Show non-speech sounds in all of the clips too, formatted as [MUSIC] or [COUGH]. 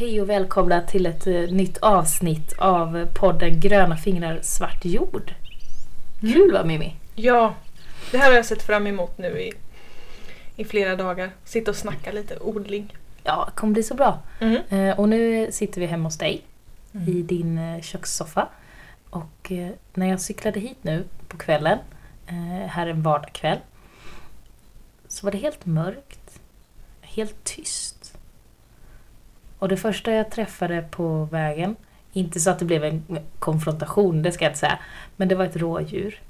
Hej och välkomna till ett eh, nytt avsnitt av podden Gröna fingrar svart jord. Kul va Mimmi? Ja, det här har jag sett fram emot nu i, i flera dagar. Sitta och snacka lite odling. Ja, det kommer bli så bra. Mm. Eh, Och nu sitter vi hemma hos dig i din eh, kökssoffa. Och eh, när jag cyklade hit nu på kvällen, här en vardagskväll, så var det helt mörkt, helt tyst. Och det första jag träffade på vägen, inte så att det blev en konfrontation, det ska jag inte säga, men det var ett rådjur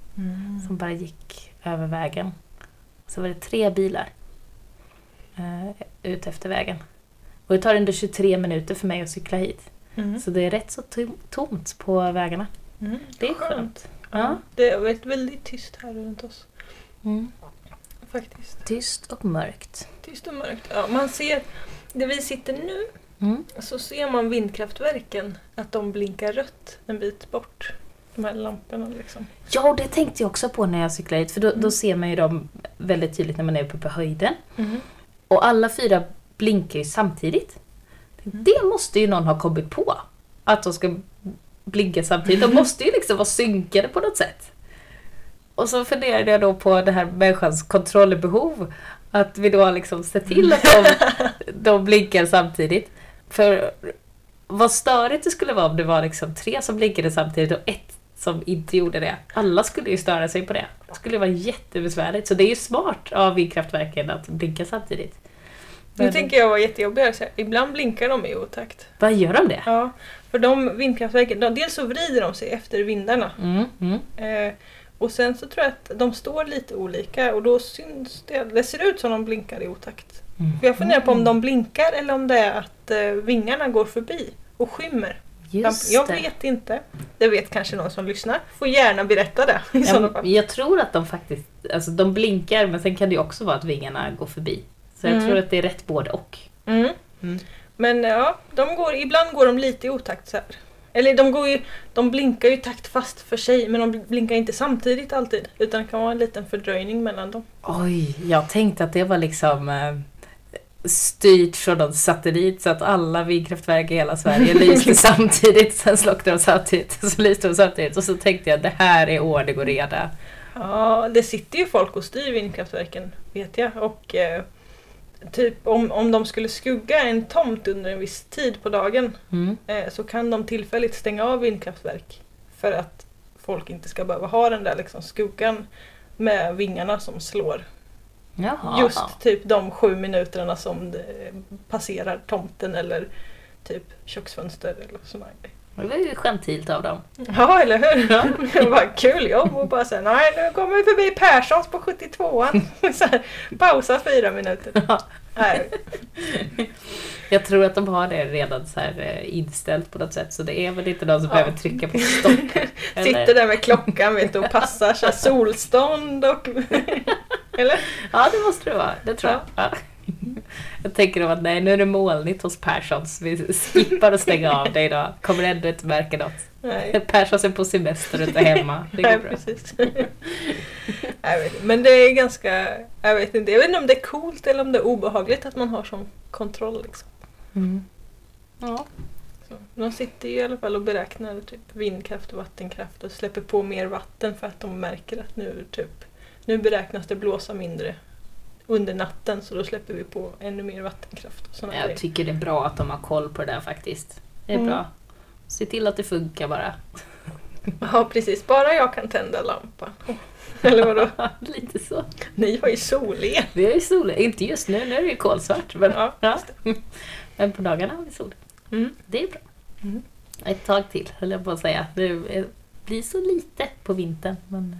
som bara gick över vägen. Så var det tre bilar eh, ut efter vägen. Och det tar under 23 minuter för mig att cykla hit. Mm. Så det är rätt så tom- tomt på vägarna. Mm. Det är skönt. Ja. Ja. Det är väldigt, väldigt tyst här runt oss. Mm. Faktiskt. Tyst och mörkt. Tyst och mörkt. Ja, man ser, där vi sitter nu, Mm. så ser man vindkraftverken, att de blinkar rött en bit bort. De här lamporna liksom. Ja, det tänkte jag också på när jag cyklade hit. För då, då ser man ju dem väldigt tydligt när man är uppe på höjden. Och alla fyra blinkar ju samtidigt. Det måste ju någon ha kommit på. Att de ska blinka samtidigt. De måste ju liksom vara synkade på något sätt. Och så funderade jag då på det här människans kontrollbehov. Att vi då har liksom sett till att de, [LAUGHS] de blinkar samtidigt. För vad störigt det skulle vara om det var liksom tre som blinkade samtidigt och ett som inte gjorde det. Alla skulle ju störa sig på det. Det skulle vara jättebesvärligt. Så det är ju smart av vindkraftverken att blinka samtidigt. Nu Men- tänker jag vara jättejobbig. Här, ibland blinkar de i otakt. Vad gör de det? Ja, för de vindkraftverken, de, dels så vrider de sig efter vindarna. Mm, mm. Eh, och sen så tror jag att de står lite olika och då syns det, det ser ut som de blinkar i otakt. Mm. För jag funderar på om de blinkar eller om det är att eh, vingarna går förbi och skymmer. Just jag det. vet inte. Det vet kanske någon som lyssnar. Får gärna berätta det i Ja, sådana men fall. jag tror att de faktiskt, alltså de blinkar men sen kan det också vara att vingarna går förbi. Så jag Mm. tror att det är rätt både och. Mm. Mm. Men ja, de går, ibland går de lite i otakt så här. Eller de, går ju, de blinkar ju i takt fast för sig men de blinkar inte samtidigt alltid. Utan det kan vara en liten fördröjning mellan dem. Oj, jag tänkte att det var liksom eh, styrt från någon satellit så att alla vindkraftverk i hela Sverige lyste [LAUGHS] samtidigt. Sen slocknade de samtidigt, så lyste de samtidigt. Och så tänkte jag det här är ordning och reda. Ja, det sitter ju folk och styr vindkraftverken vet jag. Och eh, typ om, om de skulle skugga en tomt under en viss tid på dagen Mm. eh, så kan de tillfälligt stänga av vindkraftverk. För att folk inte ska behöva ha den där liksom, skuggan med vingarna som slår. Jaha. Just typ de sju minuterna som det passerar tomten eller typ köksfönster eller sådana. Det var ju gentilt av dem. Ja, eller hur? Det var [LAUGHS] kul jobb och bara säga nej nu kommer vi förbi Perssons på 72an. [LAUGHS] Så här, pausa fyra minuter. Nej. Jag tror att de har det redan så här eh, inställt på något sätt så det är väl inte någon som behöver trycka på stopp. [LAUGHS] Eller? Sitter där med klockan vet du, och passar så här, solstånd och... Eller? [LAUGHS] Ja, det måste det vara. Det tror jag. Ja. Jag tänker att nej, nu är det molnigt hos Perssons. Vi skippar att stänga av det idag. Kommer ändå inte märka något. Nej. Perssons är på semester och inte hemma. Det går bra. precis. [LAUGHS] jag vet, men det är ganska... Jag vet inte, jag vet inte om det är coolt eller om det är obehagligt att man har sån kontroll. Liksom. Mm. Ja. Så, de sitter ju i alla fall och beräknar typ vindkraft och vattenkraft och släpper på mer vatten för att de märker att nu, typ, nu beräknas det blåsa mindre under natten så då släpper vi på ännu mer vattenkraft. Och såna Jag grejer. tycker det är bra att de har koll på det där faktiskt. Det är Mm. bra. Se till att det funkar bara. [LAUGHS] Ja precis, bara jag kan tända lampan. [LAUGHS] Eller vadå? [LAUGHS] Lite så. Ni har ju solel. Vi har ju sol. Inte just nu, nu är det ju kolsvart. Men, Ja, ja. men på dagarna har vi sol. Mm. Det är bra. Mm. Ett tag till höll jag på att säga. Det blir så lite på vintern. Men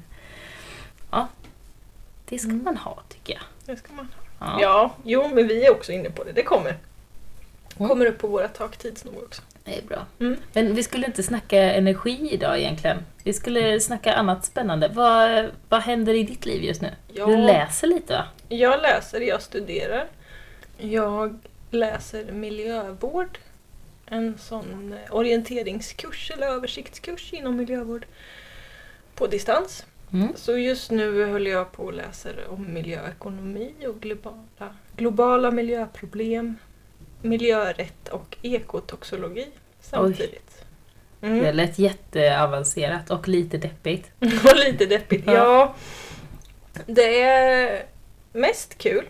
det ska Mm. man ha tycker jag. Det ska man ha. Ja. Ja, jo men vi är också inne på det. Det kommer. Mm. Kommer upp på våra tak tids nog också. Det är bra. Mm. Men vi skulle inte snacka energi idag egentligen. Vi skulle snacka annat spännande. Vad, vad händer i ditt liv just nu? Ja. Du läser lite va? Jag läser, jag studerar. Jag läser miljövård. En sån eh, orienteringskurs eller översiktskurs inom miljövård på distans. Mm. Så just nu håller jag på och läser om miljöekonomi och globala, globala miljöproblem. miljörätt och ekotoxologi samtidigt. Mm. Det lät jätteavancerat och lite deppigt. [LAUGHS] Och lite deppigt. Ja. Ja. Det är mest kul.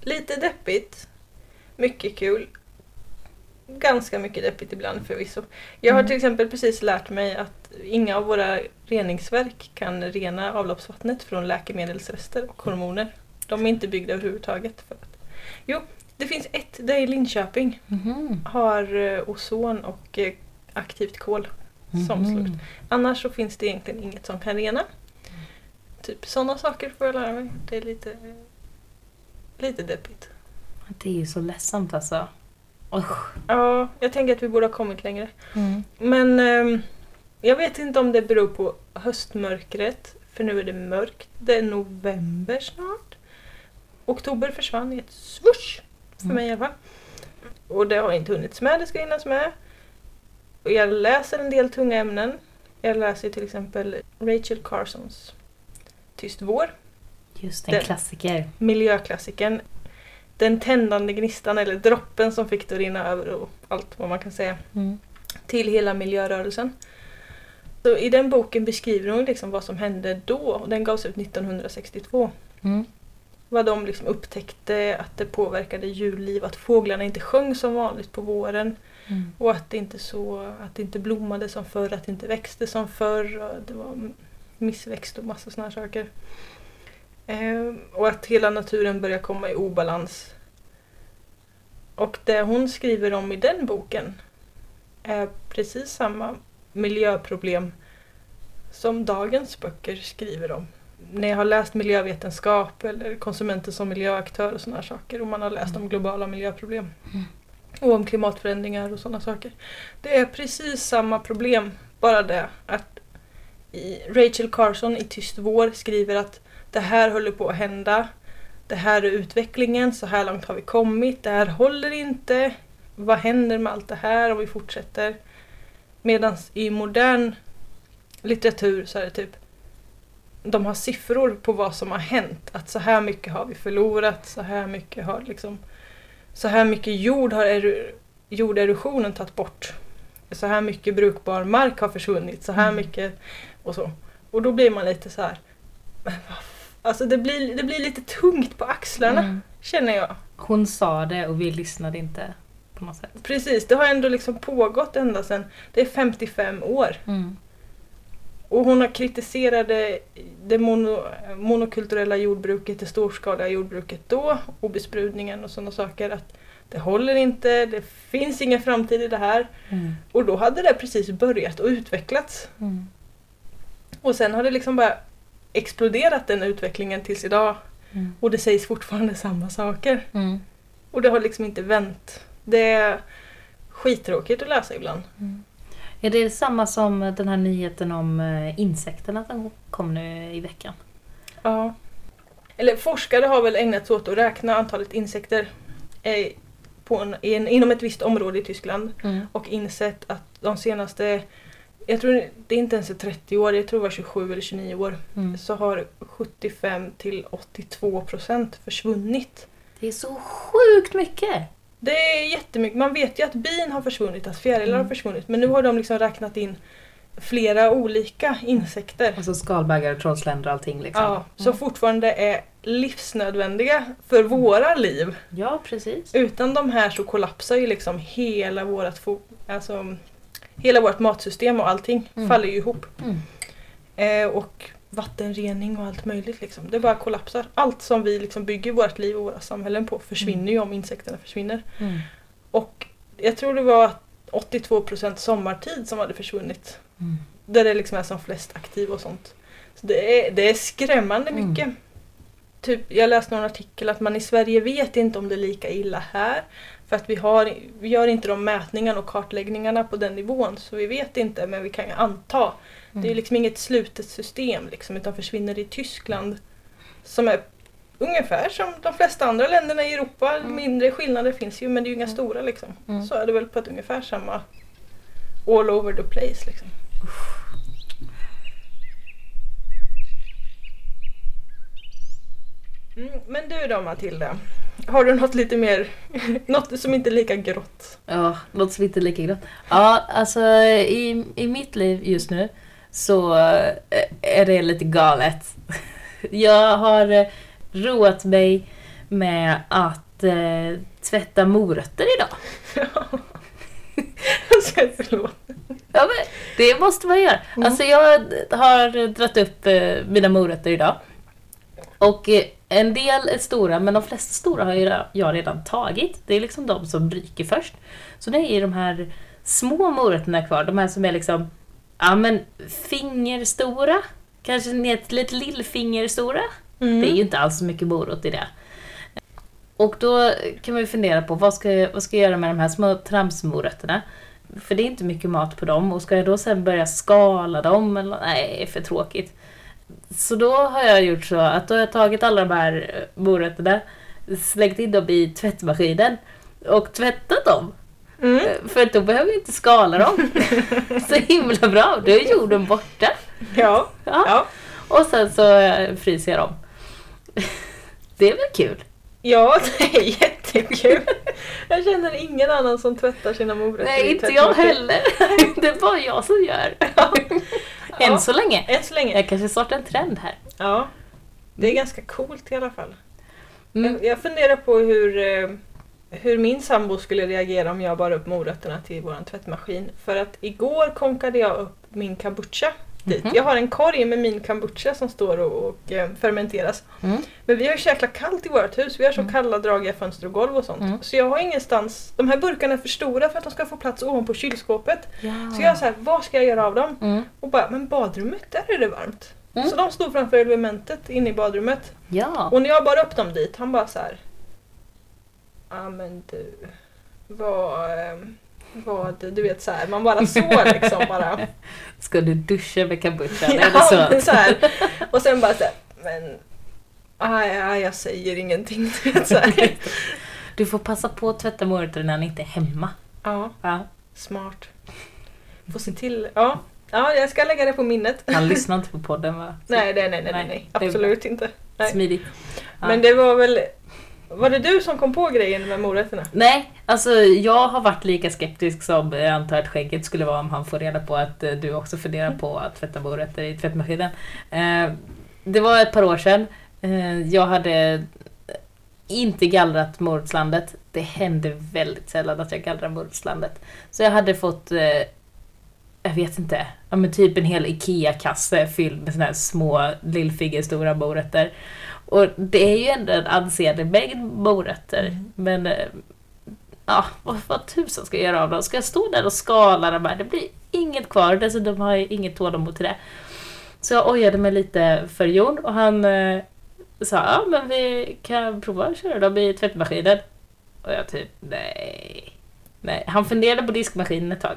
Lite deppigt. Mycket kul. Ganska mycket deppigt ibland förvisso. Jag har Mm. till exempel precis lärt mig att inga av våra reningsverk kan rena avloppsvattnet från läkemedelsrester och hormoner. De är inte byggda överhuvudtaget. För att... Jo, det finns ett. Det är i Linköping. Mhm. Har eh, ozon och eh, aktivt kol som Mhm. slut. Annars så finns det egentligen inget som kan rena. Typ sådana saker får jag lära mig. Det är lite, lite deppigt. Det är ju så ledsamt alltså. Usch. Ja, jag tänker att vi borde ha kommit längre. Mm. Men ehm, jag vet inte om det beror på höstmörkret. För nu är det mörkt. Det är november snart. Oktober försvann i ett swoosh. För Mm. mig i alla fall. Och det har inte hunnits med, det ska hinnas med. Och jag läser en del tunga ämnen. Jag läser till exempel Rachel Carsons Tyst vår. Just en klassiker. miljöklassikern. Den tändande gnistan eller droppen som fick det att rinna över och allt vad man kan säga Mm. till hela miljörörelsen. Så I den boken beskriver hon liksom vad som hände då och den gavs ut 1962. Mm. Vad de liksom upptäckte att det påverkade djurliv, att fåglarna inte sjöng som vanligt på våren Mm. och att det inte, så, att det inte blommade som förr, att det inte växte som förr. Och det var missväxt och massa sådana saker. Eh, och att hela naturen börjar komma i obalans. Och det hon skriver om i den boken är precis samma miljöproblem som dagens böcker skriver om. När jag har läst miljövetenskap eller konsumenter som miljöaktör och sådana saker och man har läst om globala miljöproblem Mm. och om klimatförändringar och sådana saker. Det är precis samma problem, bara det att Rachel Carson i Tyst vår skriver att det här håller på att hända. Det här är utvecklingen, så här långt har vi kommit, det här håller inte. Vad händer med allt det här om vi fortsätter? Medan i modern litteratur så är det typ de har siffror på vad som har hänt. Att så här mycket har vi förlorat, så här mycket har liksom så här mycket jord har eru- jorderosionen tagit bort. Så här mycket brukbar mark har försvunnit, så här Mm. mycket och så. Och då blir man lite så här. "Men vad f-" Alltså det blir, det blir lite tungt på axlarna Mm. känner jag. Hon sa det och vi lyssnade inte på något sätt. Precis, det har ändå liksom pågått ända sedan, det är 55 år. Mm. Och hon har kritiserat det, mono, monokulturella jordbruket, det storskaliga jordbruket då och besprutningen och sådana saker. Att det håller inte, det finns ingen framtid i det här. Mm. Och då hade det precis börjat och utvecklats. Mm. Och sen har det liksom bara exploderat den utvecklingen tills idag. Mm. Och det sägs fortfarande samma saker. Mm. Och det har liksom inte vänt. Det är skittråkigt att läsa ibland. Mm. Är det samma som den här nyheten om eh, insekterna som kom nu i veckan? Ja. Eller forskare har väl ägnat sig åt att räkna antalet insekter eh, på en, inom ett visst område i Tyskland Mm. och insett att de senaste, jag tror det är inte ens är 30 år, jag tror det var 27 eller 29 år, Mm. så har 75 till 82 procent försvunnit. Det är så sjukt mycket! Det är jättemycket, man vet ju att bin har försvunnit, att fjärilar Mm. har försvunnit, men nu har de liksom räknat in flera olika insekter. Alltså skalbaggar trollsländor och allting liksom. Ja, som Mm. fortfarande är livsnödvändiga för våra liv. ja precis. Utan de här så kollapsar ju liksom hela vårt, alltså, hela vårt matsystem och allting Mm. faller ju ihop. Mm. Eh, och vattenrening och allt möjligt. Liksom. Det bara kollapsar. Allt som vi liksom bygger vårt liv och våra samhällen på försvinner ju om insekterna försvinner. Mm. Och jag tror det var 82% sommartid som hade försvunnit. Mm. Där det liksom är som flest aktiv och sånt. Så det, är, det är skrämmande Mm. mycket. Typ, jag läste någon artikel att man i Sverige vet inte om det är lika illa här. För att vi, har, vi gör inte de mätningarna och kartläggningarna på den nivån. Så vi vet inte men vi kan ju anta. Det är Mm. liksom inget slutet system liksom, utan försvinner i Tyskland. Som är ungefär som de flesta andra länderna i Europa. Mm. Mindre skillnader finns ju men det är ju inga Mm. stora liksom. Mm. Så är det väl på ett ungefär samma all over the place liksom. Mm, men du då Matilda? Har du något lite mer, [LAUGHS] något som inte är lika grått? Ja, något som inte är lika gott. Ja, alltså i, i mitt liv just nu så eh, är det lite galet. [LAUGHS] Jag har eh, roat mig med att eh, tvätta morötter idag. [LAUGHS] Alltså, förlåt. Ja, men det måste man göra. Mm. Alltså jag har dragit upp eh, mina morötter idag. Och eh, en del är stora, men de flesta stora har jag redan tagit. Det är liksom de som ryker först. Så det är de här små morötterna kvar. De här som är liksom, ja men fingerstora. Kanske ner till lite lillfingerstora. Mm. Det är ju inte alls så mycket morot i det. Och då kan man ju fundera på vad ska, jag, vad ska jag göra med de här små tramsmorötterna? För det är inte mycket mat på dem och ska jag då sen börja skala dem? Eller, nej, för tråkigt. Så då har jag gjort så att då har jag tagit alla de här eh, morötterna, slängt in dem i tvättmaskinen och tvättat dem. Mm. Eh, För då behöver jag inte skala dem. [LAUGHS] Så himla bra, då är jorden borta. Ja. Ja. Ja. Och sen så eh, fryser jag dem. [LAUGHS] Det är väl kul? ja, det är jättekul. Jag känner ingen annan som tvättar sina morötter Nej, inte jag heller. [LAUGHS] Det är bara jag som gör. Än Ja. så länge. Än så länge. Jag kanske startar en trend här. Ja. Det är ganska coolt i alla fall. Mm. Jag, jag funderar på hur, eh, hur min sambo skulle reagera om jag bar upp morötterna till vår tvättmaskin. För att igår konkade jag upp min kombucha dit. Mhm. Jag har en korg med min kombucha som står och, och eh, fermenteras. Mm. Men vi har ju så jäkla kallt i vårt hus. Vi har så kalla dragiga fönster och golv och sånt. Mm. Så jag har ingenstans... De här burkarna är för stora för att de ska få plats ovanpå kylskåpet. Ja. Så jag så här, vad ska jag göra av dem? Mm. Och bara, men badrummet, där är det varmt. Mm. Så de stod framför elementet inne i badrummet. Ja. Och när jag bar upp dem dit, han bara så här. Ja men du, vad, ehm, vad, du vet så här, man bara så liksom bara. [LAUGHS] Ska du duscha med kombucha? Ja, så? men så här. Och sen bara så här, men aj, aj, jag säger ingenting. Så här. [LAUGHS] Du får passa på att tvätta morötter när han inte är hemma. Ja, Ja. smart. Får se till, ja. Ja, jag ska lägga det på minnet. Han [LAUGHS] lyssnar inte på podden va? Nej, nej, nej, nej, Nej, absolut inte. Nej. Smidigt. Ja. Men det var väl, var det du som kom på grejen med morötterna? Nej, alltså jag har varit lika skeptisk som jag antar att skägget skulle vara om han får reda på att eh, du också funderar på att tvätta morötter i tvättmaskinen. Eh, det var ett par år sedan. Jag hade inte gallrat morotslandet. Det händer väldigt sällan att jag gallrar morotslandet. Så jag hade fått, jag vet inte, ja, men typ en hel IKEA-kasse fylld med såna här små lillfingerstora morötter. Och det är ju ändå en ansenlig mängd morötter. Mm. Men eh, ja, vad, vad tusan ska jag göra av dem? Ska jag stå där och skala de här? Det blir inget kvar. Dessutom har jag inget tålamod till det. Så jag ojade mig lite för Jon och han eh, sa ja men vi kan prova att köra dem i tvättmaskinen. Och jag typ nej. nej. Han funderade på diskmaskinen ett tag.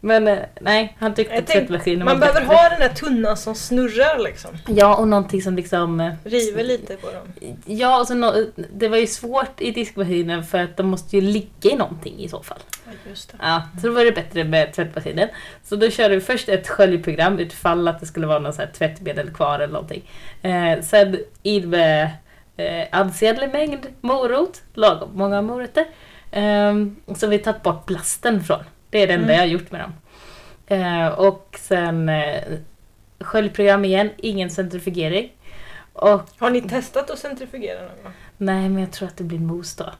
Men eh, nej, han tyckte att tvättmaskinen Man behöver bättre. ha den där tunnan som snurrar liksom. Ja, och någonting som liksom... eh, River lite på dem. Ja, och så nå- det var ju svårt i diskmaskinen för att de måste ju ligga i någonting i så fall. Ja, just det. Ja, så då var det bättre med tvättmaskinen. Så då körde vi först ett sköljprogram utifall att det skulle vara någon så här tvättmedel kvar eller någonting. Eh, sen in med eh, ansenlig mängd morot, lagom många morötter. Eh, som vi tagit bort plasten från. Det är det enda Mm. jag har gjort med dem. Eh, och sen eh, sköljprogram igen, ingen centrifugering. Och Har ni testat att centrifugera någon gång? nej, men jag tror att det blir mos då.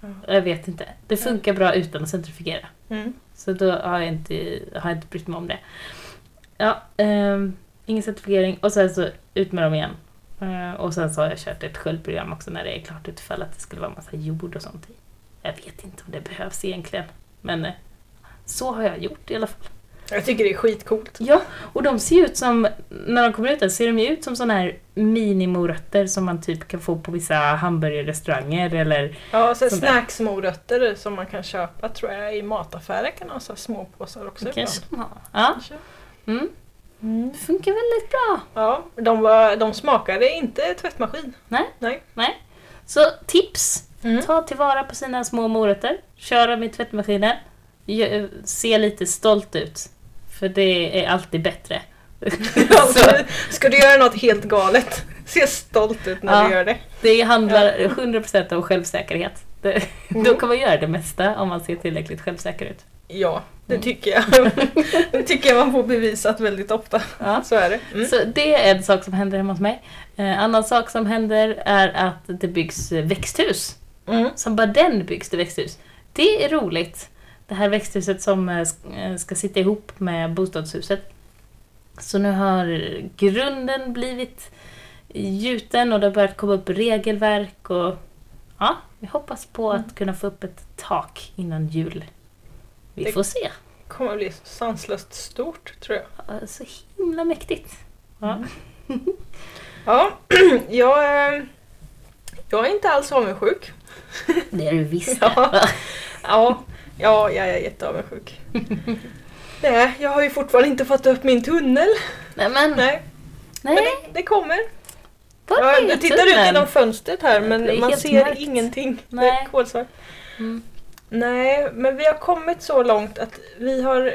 Ja. Jag vet inte. Det funkar bra utan att centrifugera. Mm. Så då har jag inte, har jag inte brytt mig om det. Ja, ehm, ingen certifiering och sen så ut med dem igen. Eh, och sen så har jag kört ett sköljprogram också när det är klart utifall att det skulle vara massa jord och sånt i. Jag vet inte om det behövs egentligen. Men eh, så har jag gjort i alla fall. Jag tycker det är skitcoolt. Ja, och de ser ut som, när de kommer ut där, ser de ju ut som såna här minimorötter som man typ kan få på vissa hamburgerrestauranger eller Ja, där. snacksmorötter som man kan köpa tror jag i mataffärer kan ha så små påsar också. kanske ibland. de har. Ja, Kanske. mm, Mm. det funkar väldigt bra. Ja, de, var, de smakade inte tvättmaskin. Nej. Så tips! Mm. Ta tillvara på sina små morötter. Kör dem i tvättmaskinen. Gö- Se lite stolt ut. För det är alltid bättre. [LAUGHS] så, [LAUGHS] Ska du göra något helt galet Ser stolt ut när Ja. du gör det. Det handlar 100% om självsäkerhet. Det, Mm. Då kan man göra det mesta om man ser tillräckligt självsäker ut. Ja, det Mm. tycker jag. [LAUGHS] det tycker jag man får bevisat väldigt ofta. Ja. Så är det. Mm. Så det är en sak som händer hemma hos mig. En annan sak som händer är att det byggs växthus. Mm. Som bara den byggs det växthus. Det är roligt. Det här växthuset som eh, eh, ska sitta ihop med bostadshuset. Så nu har grunden blivit gjuten och det har börjat komma upp regelverk och ja, vi hoppas på att kunna få upp ett tak innan jul. Vi Det- får se. kommer bli sanslöst stort tror jag. Ja, Så himla mäktigt. Ja. [LAUGHS] Ja, [CLEARS THROAT] jag, eh, jag är inte alls avundsjuk. Det är du visst. [LAUGHS] Ja. [LAUGHS] Ja, ja jag är jätteavundsjuk. [LAUGHS] Nej, jag har ju fortfarande inte fått upp min tunnel. Nej men, Nej, men nej. det, det kommer. Vad Ja, jag tittar ut tunneln? genom fönstret här men Det man ser mörkt. ingenting. Det Nej. är kolsvart. Mm. Nej, men vi har kommit så långt att vi har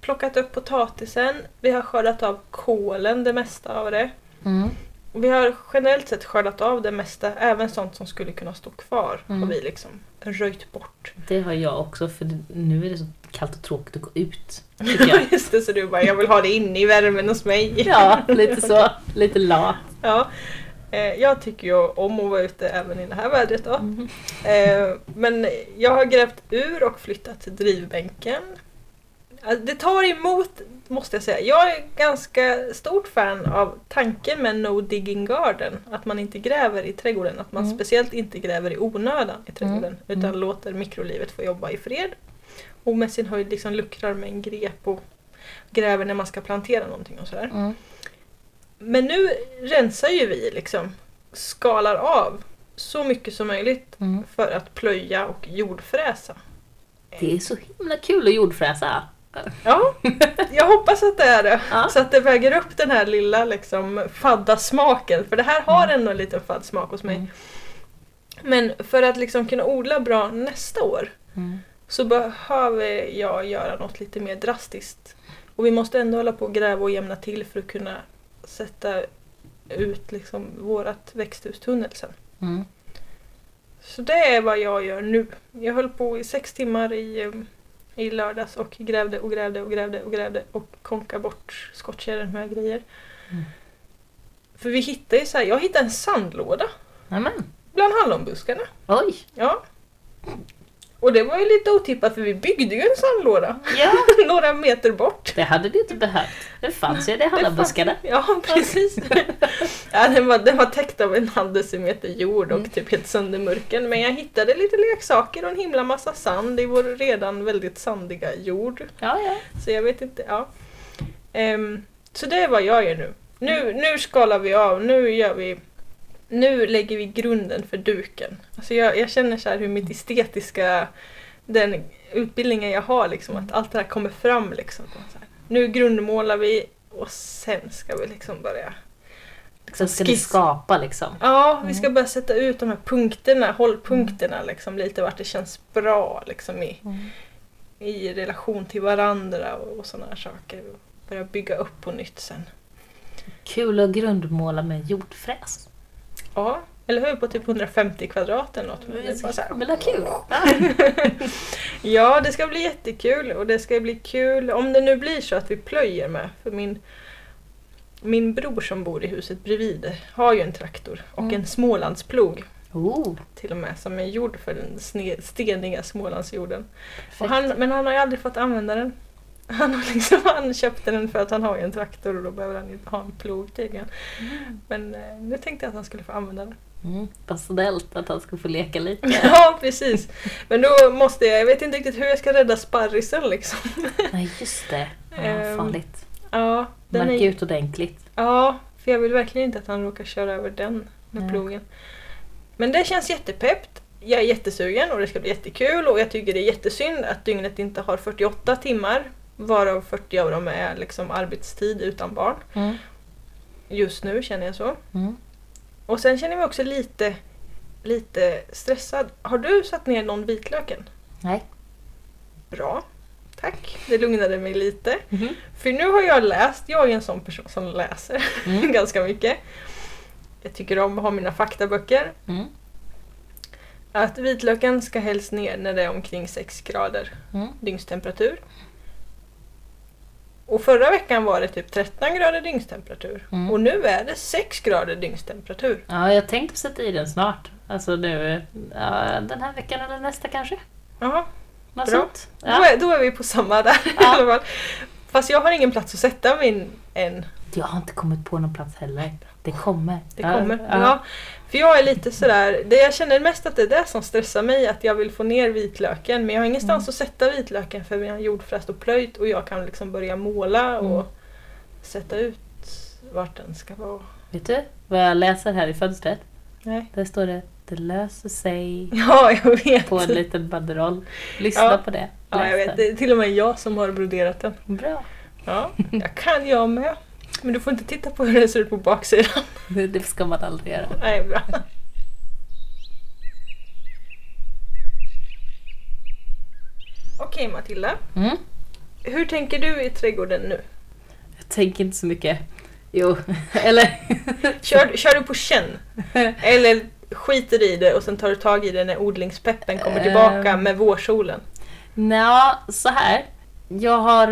plockat upp potatisen, vi har skördat av kålen, det mesta av det. Mm. Vi har generellt sett skördat av det mesta, även sånt som skulle kunna stå kvar Mm. har vi liksom röjt bort. Det har jag också för nu är det så kallt och tråkigt att gå ut. [LAUGHS] Jag. Just det, så du bara, jag vill ha det inne i värmen hos mig. Ja, lite så. Lite lat. [LAUGHS] Ja. Eh, Jag tycker ju om att vara ute även i det här vädret då. Mm. Eh, Men jag har grävt ur och flyttat till drivbänken. Alltså, Det tar emot, måste jag säga. Jag är ganska stort fan av tanken med no digging garden. Att man inte gräver i trädgården. Att man Mm. speciellt inte gräver i onödan i trädgården. Mm. Utan Mm. låter mikrolivet få jobba i fred. Och med sin höjd liksom luckrar med en grep och gräver när man ska plantera någonting och sådär. Mm. Men nu rensar ju vi liksom, skalar av så mycket som möjligt Mm. för att plöja och jordfräsa. Det är så himla kul att jordfräsa. Ja, jag hoppas att det är det. Ja. Så att det väger upp den här lilla liksom fadda smaken. För det här har ändå en liten fadd smak hos mig. Mm. Men för att liksom kunna odla bra nästa år Mm. så behöver jag göra något lite mer drastiskt. Och vi måste ändå hålla på och gräva och jämna till för att kunna sätta ut liksom vårat växthustunnel sen. Mm. Så det är vad jag gör nu. Jag höll på i sex timmar i, eh, i lördags och grävde och grävde och grävde och grävde och konkade bort skottkärran med grejer. Mm. För vi hittade ju så här, jag hittade en sandlåda Nämen. bland hallonbuskarna. Oj. Ja. Och det var ju lite otippat för vi byggde ju en sandlåda Ja, [LAUGHS] några meter bort. det hade du inte behövt. Det fanns ju i alla buskarna. Ja, precis. [LAUGHS] ja, den, var, den var täckt av en halv decimeter jord och Mm. typ helt söndermurken. Men jag hittade lite leksaker och en himla massa sand i vår redan väldigt sandiga jord. Ja, ja. Så jag vet inte, ja. Ehm, så det är vad jag gör nu. Nu, nu skalar vi av, nu gör vi nu lägger vi grunden för duken. Alltså jag, jag känner så här hur mitt estetiska, den utbildningen jag har, liksom, att allt det här kommer fram. Liksom. Nu grundmålar vi och sen ska vi liksom börja Så ska ni skiss. skapa liksom. Ja, vi ska börja sätta ut de här punkterna, hållpunkterna, liksom, lite vart det känns bra liksom, i, Mm. i relation till varandra och, och sådana här saker. Och börja bygga upp på nytt sen. Kul att grundmåla med jordfräs. Ja, eller hur? På typ 150 kvadrat eller något. Men det är bara så här- kul. [LAUGHS] Ja, det ska bli jättekul och det ska bli kul om det nu blir så att vi plöjer med. För min, min bror som bor i huset bredvid har ju en traktor och Mm. en Smålandsplog Oh, till och med som är gjord för den steniga Smålandsjorden. Han, men han har ju aldrig fått använda den. Han, har liksom, han köpte den för att han har ju en traktor och då behöver han inte ha en plog tydligen. Men eh, nu tänkte jag att han skulle få använda den. Mm, snällt att han ska få leka lite. [LAUGHS] Ja, precis. Men då måste jag, jag vet inte riktigt hur jag ska rädda sparrisen liksom. [LAUGHS] Nej, just det. Ja, Ehm, farligt. Ja, den Märk är, ut ordentligt. ja, för jag vill verkligen inte att han råkar köra över den med Nej. plogen. Men det känns jättepeppt. Jag är jättesugen och det ska bli jättekul och jag tycker det är jättesynd att dygnet inte har 48 timmar varav 40 av dem är liksom arbetstid utan barn. Mm. Just nu känner jag så. Mm. Och sen känner jag mig också lite, lite stressad. Har du satt ner någon vitlök än? Nej. Bra. Tack, det lugnade mig lite. Mhm. För nu har jag läst, jag är en sån person som läser Mm. [LAUGHS] ganska mycket. jag tycker om att ha mina faktaböcker. Mm. Att vitlöken ska helst ner när det är omkring 6 grader Mm. dygnstemperatur. Och förra veckan var det typ 13 grader dygnstemperatur. Mm. Och nu är det 6 grader dygnstemperatur. Ja, jag tänkte sätta i den snart. Alltså nu, ja, den här veckan eller nästa kanske. Något Bra. sånt. då, Ja. är, då är vi på samma där i Ja. alla fall. Fast jag har ingen plats att sätta min än. Jag har inte kommit på någon plats heller. Det kommer. Det kommer. Ja. Ja. För jag är lite sådär, det jag känner mest att det är det som stressar mig, att jag vill få ner vitlöken. Men jag har ingenstans Mm. att sätta vitlöken för vi har jordfräst och plöjt och jag kan liksom börja måla och Mm. sätta ut vart den ska vara. Vet du vad jag läser här i fönstret? Nej. Där står det Det löser sig [LAUGHS] Ja, jag vet. på en liten banderoll. Lyssna Ja. på det. Ja, jag vet. Det är till och med jag som har broderat den. Bra. Ja, jag kan jag med. Men du får inte titta på hur det ser ut på baksidan. Det ska man aldrig göra. Nej, bra. Okej Matilda, Mm. hur tänker du i trädgården nu? Jag tänker inte så mycket. Jo, [LAUGHS] eller... Kör, kör du på känn? Eller skiter i det och sen tar du tag i det när odlingspeppen kommer tillbaka Ehm. med vårsolen? Nja, så här. Jag har...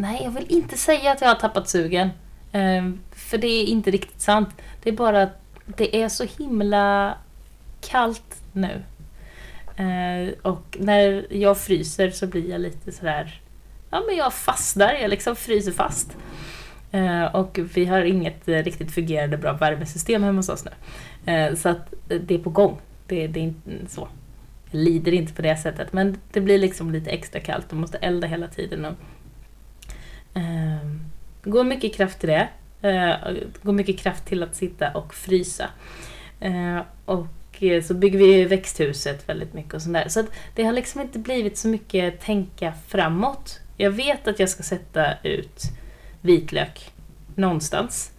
Nej, jag vill inte säga att jag har tappat sugen. Ehm, för det är inte riktigt sant. Det är bara att det är så himla kallt nu. Ehm, och när jag fryser så blir jag lite sådär... Ja, men jag fastnar. Jag liksom fryser fast. Ehm, och vi har inget eh, riktigt fungerande bra värmesystem hemma hos oss nu. Så att eh, det är på gång. Det, det är inte så. Jag lider inte på det sättet, men det blir liksom lite extra kallt. och måste elda hela tiden. Och, det går mycket kraft till det. Eh, det går mycket kraft till att sitta och frysa. Eh, och eh, så bygger vi växthuset väldigt mycket och sådär. Så det har liksom inte blivit så mycket tänka framåt. Jag vet att jag ska sätta ut vitlök någonstans.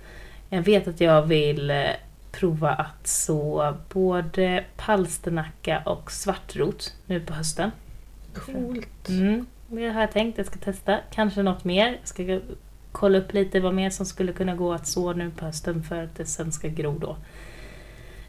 Jag vet att jag vill eh, prova att så både palsternacka och svartrot nu på hösten. Coolt. Mm, det har jag tänkt. Jag ska testa. Kanske något mer. Jag ska kolla upp lite vad mer som skulle kunna gå att så nu på hösten för att det sen ska gro då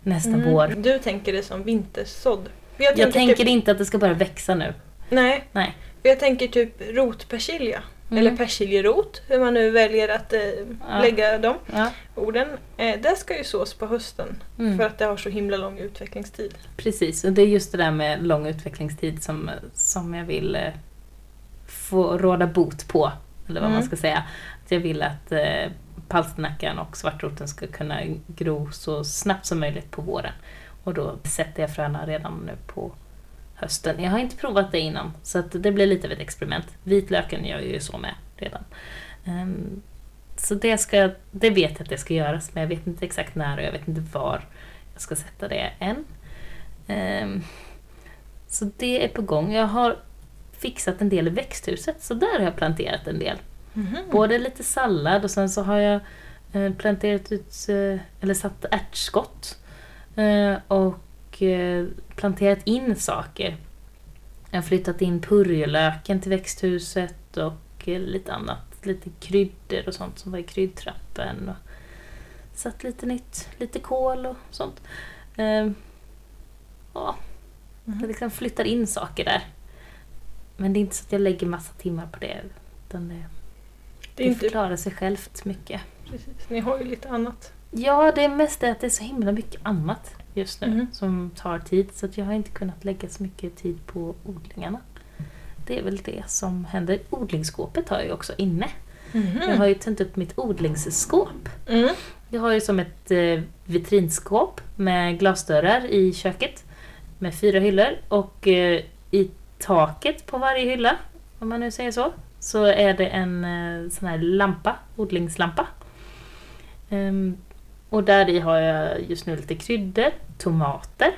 nästa Mm, vår. Du tänker det som vintersådd. Jag, Jag tänker, tänker inte att det ska börja växa nu. Nej, Nej. jag tänker typ rotpersilja. Mm. Eller persiljerot, hur man nu väljer att eh, Ja. lägga de Ja. orden. Eh, det ska ju sås på hösten Mm. för att det har så himla lång utvecklingstid. Precis, och det är just det där med lång utvecklingstid som, som jag vill eh, få råda bot på. Eller vad man Mm. ska säga. Att jag vill att eh, palsternackan och svartroten ska kunna gro så snabbt som möjligt på våren. Och då sätter jag fröna redan nu på hösten. Jag har inte provat det innan, så att det blir lite av ett experiment. Vitlöken gör jag ju så med redan. Ehm, så det, ska, det vet jag att det ska göras, men jag vet inte exakt när och jag vet inte var jag ska sätta det än. Ehm, så det är på gång. Jag har fixat en del i växthuset, så där har jag planterat en del. Både lite sallad och sen så har jag eh, planterat ut, eh, eller satt ärtskott. Eh, och planterat in saker. Jag har flyttat in purjolöken till växthuset och lite annat. Lite kryddor och sånt som var i kryddtrappen. Och satt lite nytt, lite kål och sånt. Eh, ja, jag liksom flyttar in saker där. Men det är inte så att jag lägger massa timmar på det. Utan det, Det det förklarar sig självt mycket. precis. Ni har ju lite annat. Ja, det är mest det att det är så himla mycket annat just nu Mhm. som tar tid. Så att jag har inte kunnat lägga så mycket tid på odlingarna. Det är väl det som händer. Odlingsskåpet har jag ju också inne. Jag har ju tänt upp mitt odlingsskåp. Mm. Jag har ju som ett eh, vitrinskåp med glasdörrar i köket. Med fyra hyllor och eh, i taket på varje hylla, om man nu säger så, så är det en eh, sån här lampa, odlingslampa. Ehm, och där i har jag just nu lite kryddor, tomater,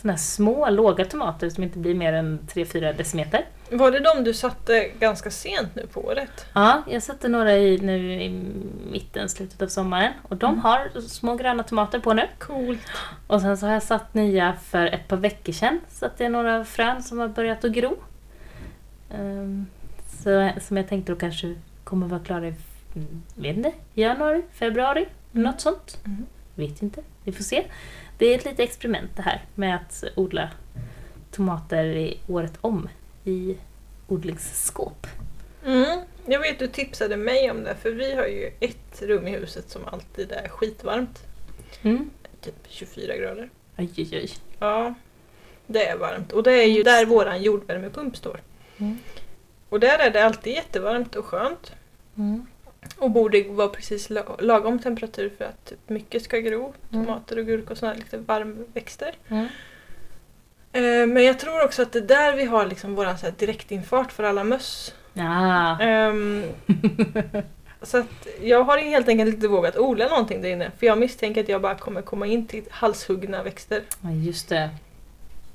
såna här små låga tomater som inte blir mer än 3-4 decimeter. Var det de du satte ganska sent nu på året? Ja, jag satte några i nu i mitten, slutet av sommaren. Och de har små gröna tomater på nu. Coolt. Och sen så har jag satt nya för ett par veckor sedan. Så att det är några frön som har börjat att gro. Ehm, så, som jag tänkte då kanske kommer vara klara i mm, vet inte, januari, februari, Mm. något sånt. Mm. Vet inte, vi får se. Det är ett litet experiment det här med att odla tomater i året om i odlingsskåp. Mm. Jag vet du tipsade mig om det för vi har ju ett rum i huset som alltid är skitvarmt. Mm. Typ 24 grader. Oj, oj, oj. Ja, det är varmt. Och det är ju där våran jordvärmepump står. Mm. Och där är det alltid jättevarmt och skönt. Mm. Och borde vara precis la- lagom temperatur för att typ mycket ska gro. Mm. Tomater och gurka och sådana lite varmväxter. Mm. Eh, men jag tror också att det är där vi har liksom våran så här direktinfart för alla möss. Ja. Ehm, så att jag har helt enkelt inte vågat odla någonting där inne. För jag misstänker att jag bara kommer komma in till halshuggna växter. Ja, just det.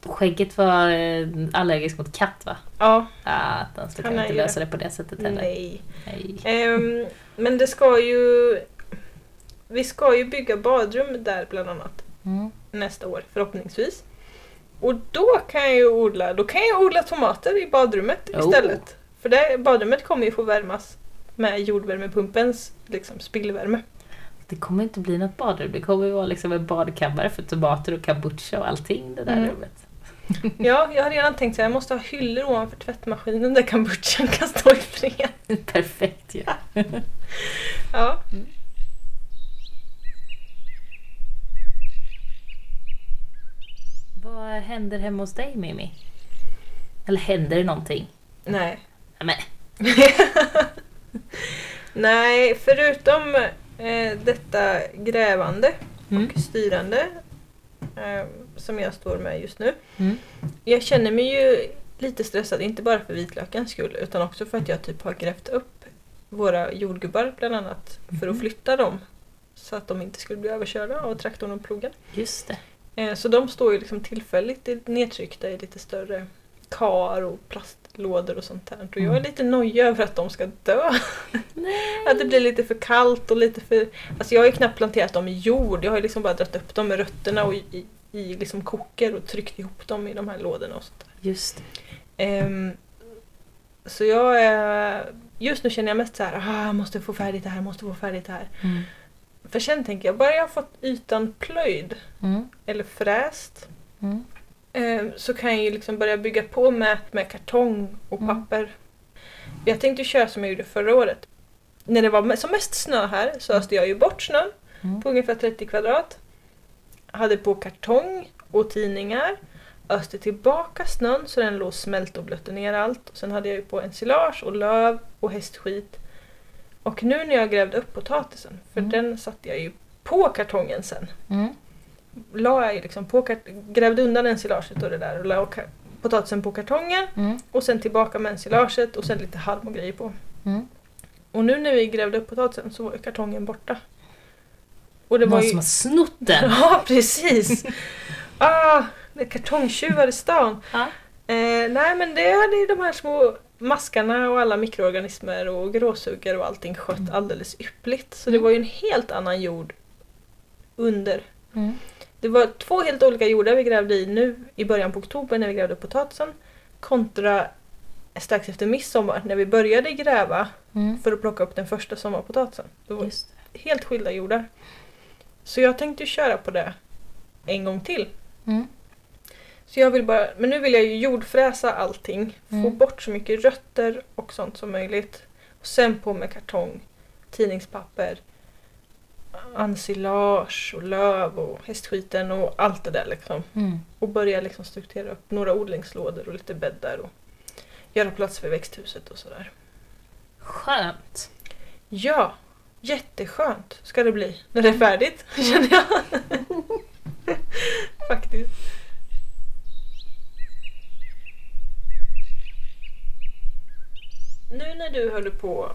Skägget var eh, allergisk mot katt va? Ja, Ja, den är inte ju lösa det på det sättet heller. nej. Nej. Ehm, men det ska ju... Vi ska ju bygga badrum där bland annat Mm. nästa år förhoppningsvis. Och då kan jag ju odla, då kan jag odla tomater i badrummet Oh. istället. För det, badrummet kommer ju få värmas med jordvärmepumpens liksom, spillvärme. Det kommer inte bli något badrum. Det kommer ju vara liksom en badkammare för tomater och kombucha och allting det där Mm. rummet. [LAUGHS] Ja, jag har redan tänkt att jag måste ha hyllor ovanför tvättmaskinen där kombuchan kan stå i fred. [LAUGHS] Perfekt ju. [LAUGHS] Ja. Vad händer hemma hos dig Mimi? Eller händer det någonting? Nej. Ja, Men, Nej, förutom eh, detta grävande mm. och styrande eh, som jag står med just nu. Mm. Jag känner mig ju lite stressad, inte bara för vitlökens skull utan också för att jag typ har grävt upp våra jordgubbar bland annat för att Mhm. flytta dem så att de inte skulle bli överkörda av traktorn och plogen. Just det. Eh, så de står ju liksom tillfälligt nedtryckta i lite större kar och plastlådor och sånt där. Och jag är Mm. lite nojig över att de ska dö. [LAUGHS] Att det blir lite för kallt och lite för... Alltså jag har ju knappt planterat dem i jord. Jag har ju liksom bara dragit upp dem med rötterna och i, liksom koker och tryckt ihop dem i de här lådorna och sånt där. Just. Ehm, så jag är... Just nu känner jag mest så här, ah, jag måste få färdigt det här, måste få färdigt det här. Mm. För sen tänker jag, bara jag har fått ytan plöjd Mm. eller fräst Mm. eh, så kan jag ju liksom börja bygga på med, med kartong och Mm. papper. Jag tänkte köra som jag gjorde förra året. När det var som mest snö här så öste jag ju bort snön Mm. på ungefär 30 kvadrat. Hade på kartong och tidningar. Öste tillbaka snön så den låg och smälte och blötte ner allt. Och sen hade jag ju på ensilage och löv och hästskit. Och nu när jag grävde upp potatisen, för Mm. den satte jag ju på kartongen sen. Mm. La jag liksom på kart- grävde undan ensilaget och det där och la potatisen på kartongen. Mm. Och sen tillbaka med ensilaget och sen lite halm och grejer på. Mm. Och nu när vi grävde upp potatisen så var ju kartongen borta. Och det var Någon ju... som har snott den. [LAUGHS] Ja, precis! [LAUGHS] ah, det är kartongtjuvar i stan. Eh, nej, men det är de här små maskarna och alla mikroorganismer och gråsuggare och allting skött Mm. alldeles yppligt. Så det var ju en helt annan jord under. Mm. Det var två helt olika jordar vi grävde i nu i början på oktober när vi grävde potatisen kontra strax efter midsommar när vi började gräva Mm. för att plocka upp den första sommarpotatisen. Det var Just helt skilda jordar. Så jag tänkte köra på det en gång till. Mm. Så jag vill bara, men nu vill jag ju jordfräsa allting, få Mm. bort så mycket rötter och sånt som möjligt. Och sen på med kartong, tidningspapper, ensilage och löv och hästskiten och allt det där liksom. Mm. Och börja liksom strukturera upp några odlingslådor och lite bäddar och göra plats för växthuset och sådär. Skönt. Ja, jätteskönt ska det bli när det är färdigt, [LAUGHS] känner jag. [LAUGHS] Faktiskt. Nu när du håller på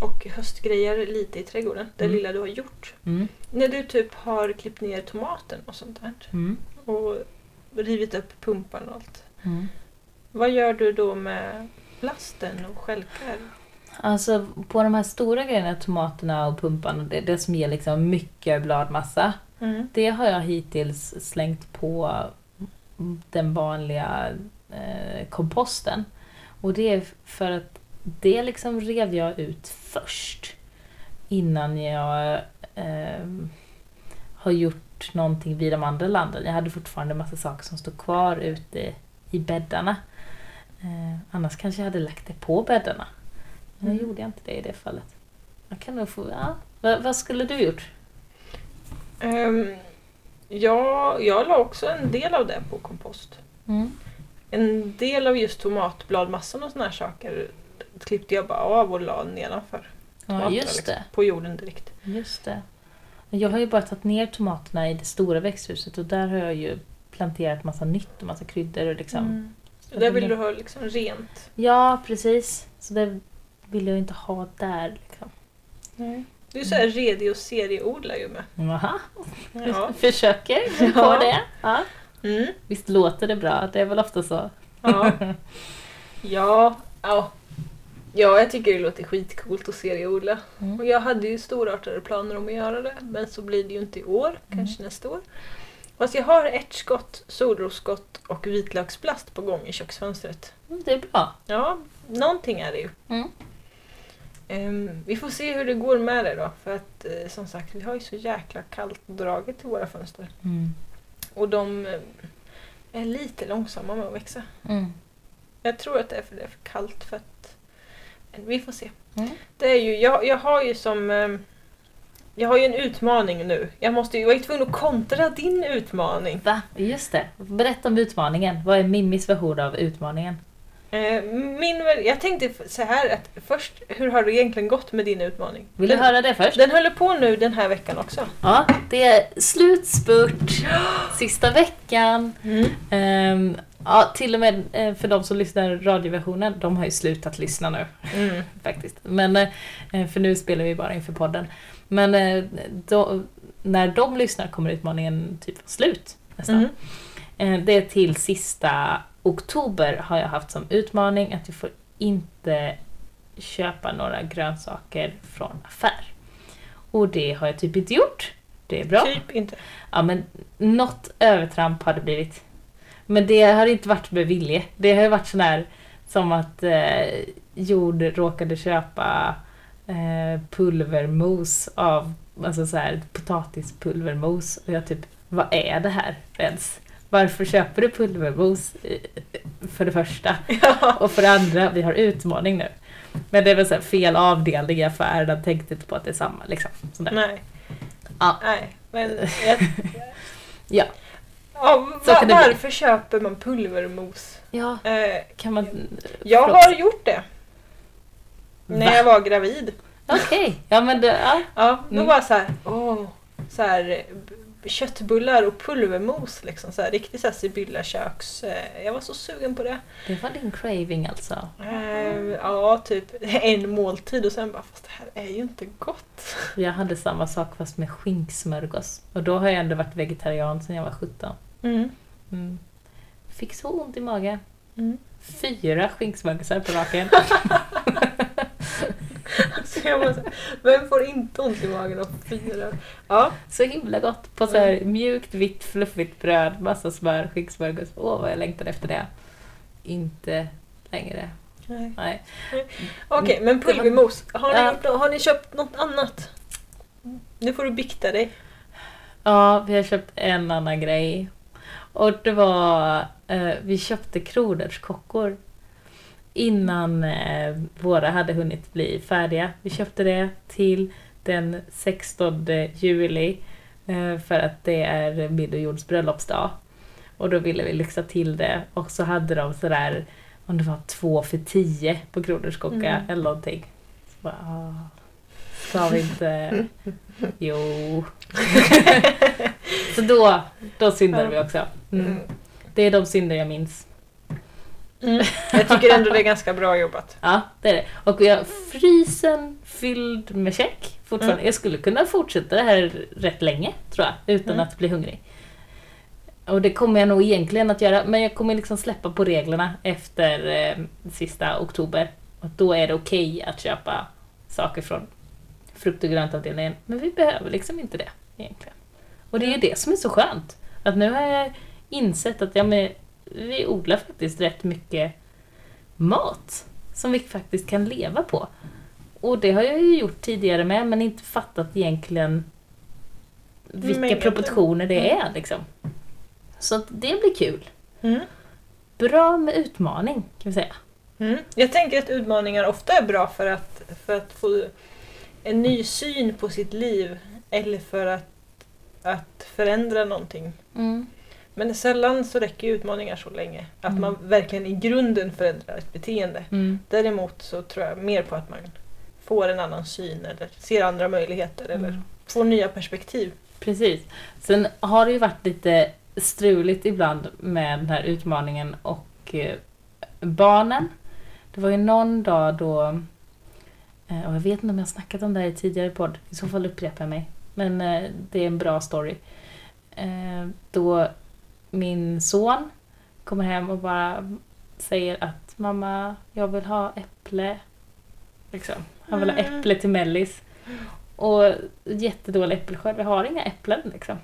och höstgrejer lite i trädgården, det Mm. lilla du har gjort. Mm. När du typ har klippt ner tomaten och sånt där Mm. och rivit upp pumpan och allt. Mm. Vad gör du då med plasten och stjälkar? Alltså på de här stora grejerna, tomaterna och pumpan, det, det som ger liksom mycket bladmassa. Mm. Det har jag hittills slängt på den vanliga eh, komposten. Och det är för att det liksom rev jag ut först. Innan jag... ehm, har gjort någonting vid de andra landen. Jag hade fortfarande massa saker som stod kvar ute i bäddarna. Eh, annars kanske jag hade lagt det på bäddarna. Men Mm. jag gjorde inte det i det fallet. Jag kan nog få, ja. vad, vad skulle du gjort? Um, ja, jag la också en del av det på kompost. Mm. En del av just tomatbladmassan och såna här saker klippte jag bara av och la nedanför. Ja, just liksom, det. På jorden direkt. Just det. Jag har ju bara tagit ner tomaterna i det stora växthuset och där har jag ju planterat massa nytt och massa kryddor och liksom. Mm. Där vill du ha liksom rent. Ja, precis. Så det vill jag inte ha där liksom. Du är så här redig och serieodlar ju med. Jaha, Ja. [LAUGHS] försöker mig Ja. på det. Ja. Mm. Visst låter det bra? Det är väl ofta så. Ja. ja. Ja. Ja, jag tycker det låter skitcoolt att serieodla. Mm. Och jag hade ju storartade planer om att göra det, men så blir det ju inte i år, kanske nästa år. Fast jag har ärtskott, solrosskott och vitlöksblast på gång i köksfönstret. Mm, Det är bra. Ja, någonting är det ju. Mm. Ehm, vi får se hur det går med det då, för att eh, som sagt, vi har ju så jäkla kallt draget till våra fönster. Mm. Och de eh, är lite långsamma med att växa. Mm. Jag tror att det är för det är för kallt för att... Men vi får se. Mm. Det är ju, jag, jag har ju som... eh, Jag har ju en utmaning nu. Jag måste jag är tvungen att kontra din utmaning. Va? Just det. Berätta om utmaningen. Vad är Mimmis version av utmaningen? Eh, Min, jag tänkte så här att först, hur har det egentligen gått med din utmaning? Vill du den, höra det först? den håller på nu den här veckan också. Ja, det är slutspurt. Sista veckan. Ehm, ja, till och med eh, för de som lyssnar radioversionen, de har ju slutat lyssna nu Mm. [LAUGHS] faktiskt. Men, eh, för nu spelar vi bara inför podden. Men då, när de lyssnar kommer utmaningen typ slut nästan. Mm. Det är till sista oktober har jag haft som utmaning att jag får inte köpa några grönsaker från affär. Och det har jag typ inte gjort. Det är bra. Typ inte. Ja men något övertramp har det blivit. Men det har inte varit med vilje. Det har ju varit sån här som att eh, jord råkade köpa eh, pulvermos av, alltså så här potatispulvermos och jag typ, vad är det här ens? Varför köper du pulvermos? För det första. [LAUGHS] Ja. Och för det andra, vi har utmaning nu. Men det är väl så fel avdelning i affären, de tänkte inte på att det är samma. Liksom. Sådär. Nej. Ja. Nej. Men [LAUGHS] Ja. ja, Så va, kan det bli. varför köper man pulvermos? ja, Eh, kan man... jag förlåt. har gjort det. När Va? jag var gravid. Okej, ja men det, ja. Ja, då Mm. var så här, åh, så här köttbullar och pulvermos liksom. Så här, riktigt så här Sibylla köks. eh, Jag var så sugen på det. Det var din craving alltså. Eh, ja, typ [LAUGHS] en måltid och sen bara, fast det här är ju inte gott. [LAUGHS] Jag hade samma sak fast med skinksmörgås. Och då har jag ändå varit vegetarian sedan jag var 17. Mm. Mm. Fick så ont i magen. Mm. Fyra skinksmörgåsar på raken. [LAUGHS] [LAUGHS] Så jag här, vem får inte ont i magen av fyra? Ja, Så himla gott. På så här mjukt, vitt, fluffigt bröd, massa smör, skinksmörgås. Åh vad jag längtade efter det. Inte längre. nej. Nej. Okej, men Det var- pulvermos. Har ni, Ja. har ni köpt något annat? Nu får du bikta dig. Ja, vi har köpt en annan grej. Och det var, eh, vi köpte kronärtskockor innan eh, våra hade hunnit bli färdiga. Vi köpte det till den 16 juli eh, för att det är min och Jons bröllopsdag. Och då ville vi lyxa till det och så hade de sådär, om det var två för tio på kronärtskocka Mm. eller någonting. Så bara, ah, ska vi inte? [LAUGHS] Jo. [LAUGHS] så då, då syndade vi också. Mm. Mm. Det är de synder jag minns. Mm. Jag tycker ändå det är ganska bra jobbat. Ja, det är det. Och jag har frysen fylld med check fortfarande. Mm. Jag skulle kunna fortsätta det här rätt länge, tror jag, utan Mm. att bli hungrig. Och det kommer jag nog egentligen att göra, men jag kommer liksom släppa på reglerna efter eh, sista oktober. Och då är det okej att köpa saker från frukt och gröntavdelningen. Men vi behöver liksom inte det egentligen. Och det är ju det som är så skönt. Att nu har jag insett att ja, men, vi odlar faktiskt rätt mycket mat som vi faktiskt kan leva på. Och det har jag ju gjort tidigare med, men inte fattat egentligen vilka Mängden. proportioner det är liksom. Så att det blir kul. Mm. Bra med utmaning kan vi säga. Mm. Jag tänker att utmaningar ofta är bra för att, för att få en ny syn på sitt liv eller för att, att förändra någonting. Men sällan så räcker utmaningar så länge. Att Mm. man verkligen i grunden förändrar ett beteende. Mm. Däremot så tror jag mer på att man får en annan syn eller ser andra möjligheter eller Mm. får nya perspektiv. Precis. Sen har det ju varit lite struligt ibland med den här utmaningen och eh, barnen. Det var ju någon dag då, eh, och jag vet inte om jag snackat om det här i tidigare podd, i så fall upprepar jag mig. Men eh, det är en bra story. Då min son kommer hem och bara säger att mamma, jag vill ha äpple. Liksom. Han vill ha Mm. äpple till mellis. Och jättedålig äppelskörd, vi har inga äpplen liksom.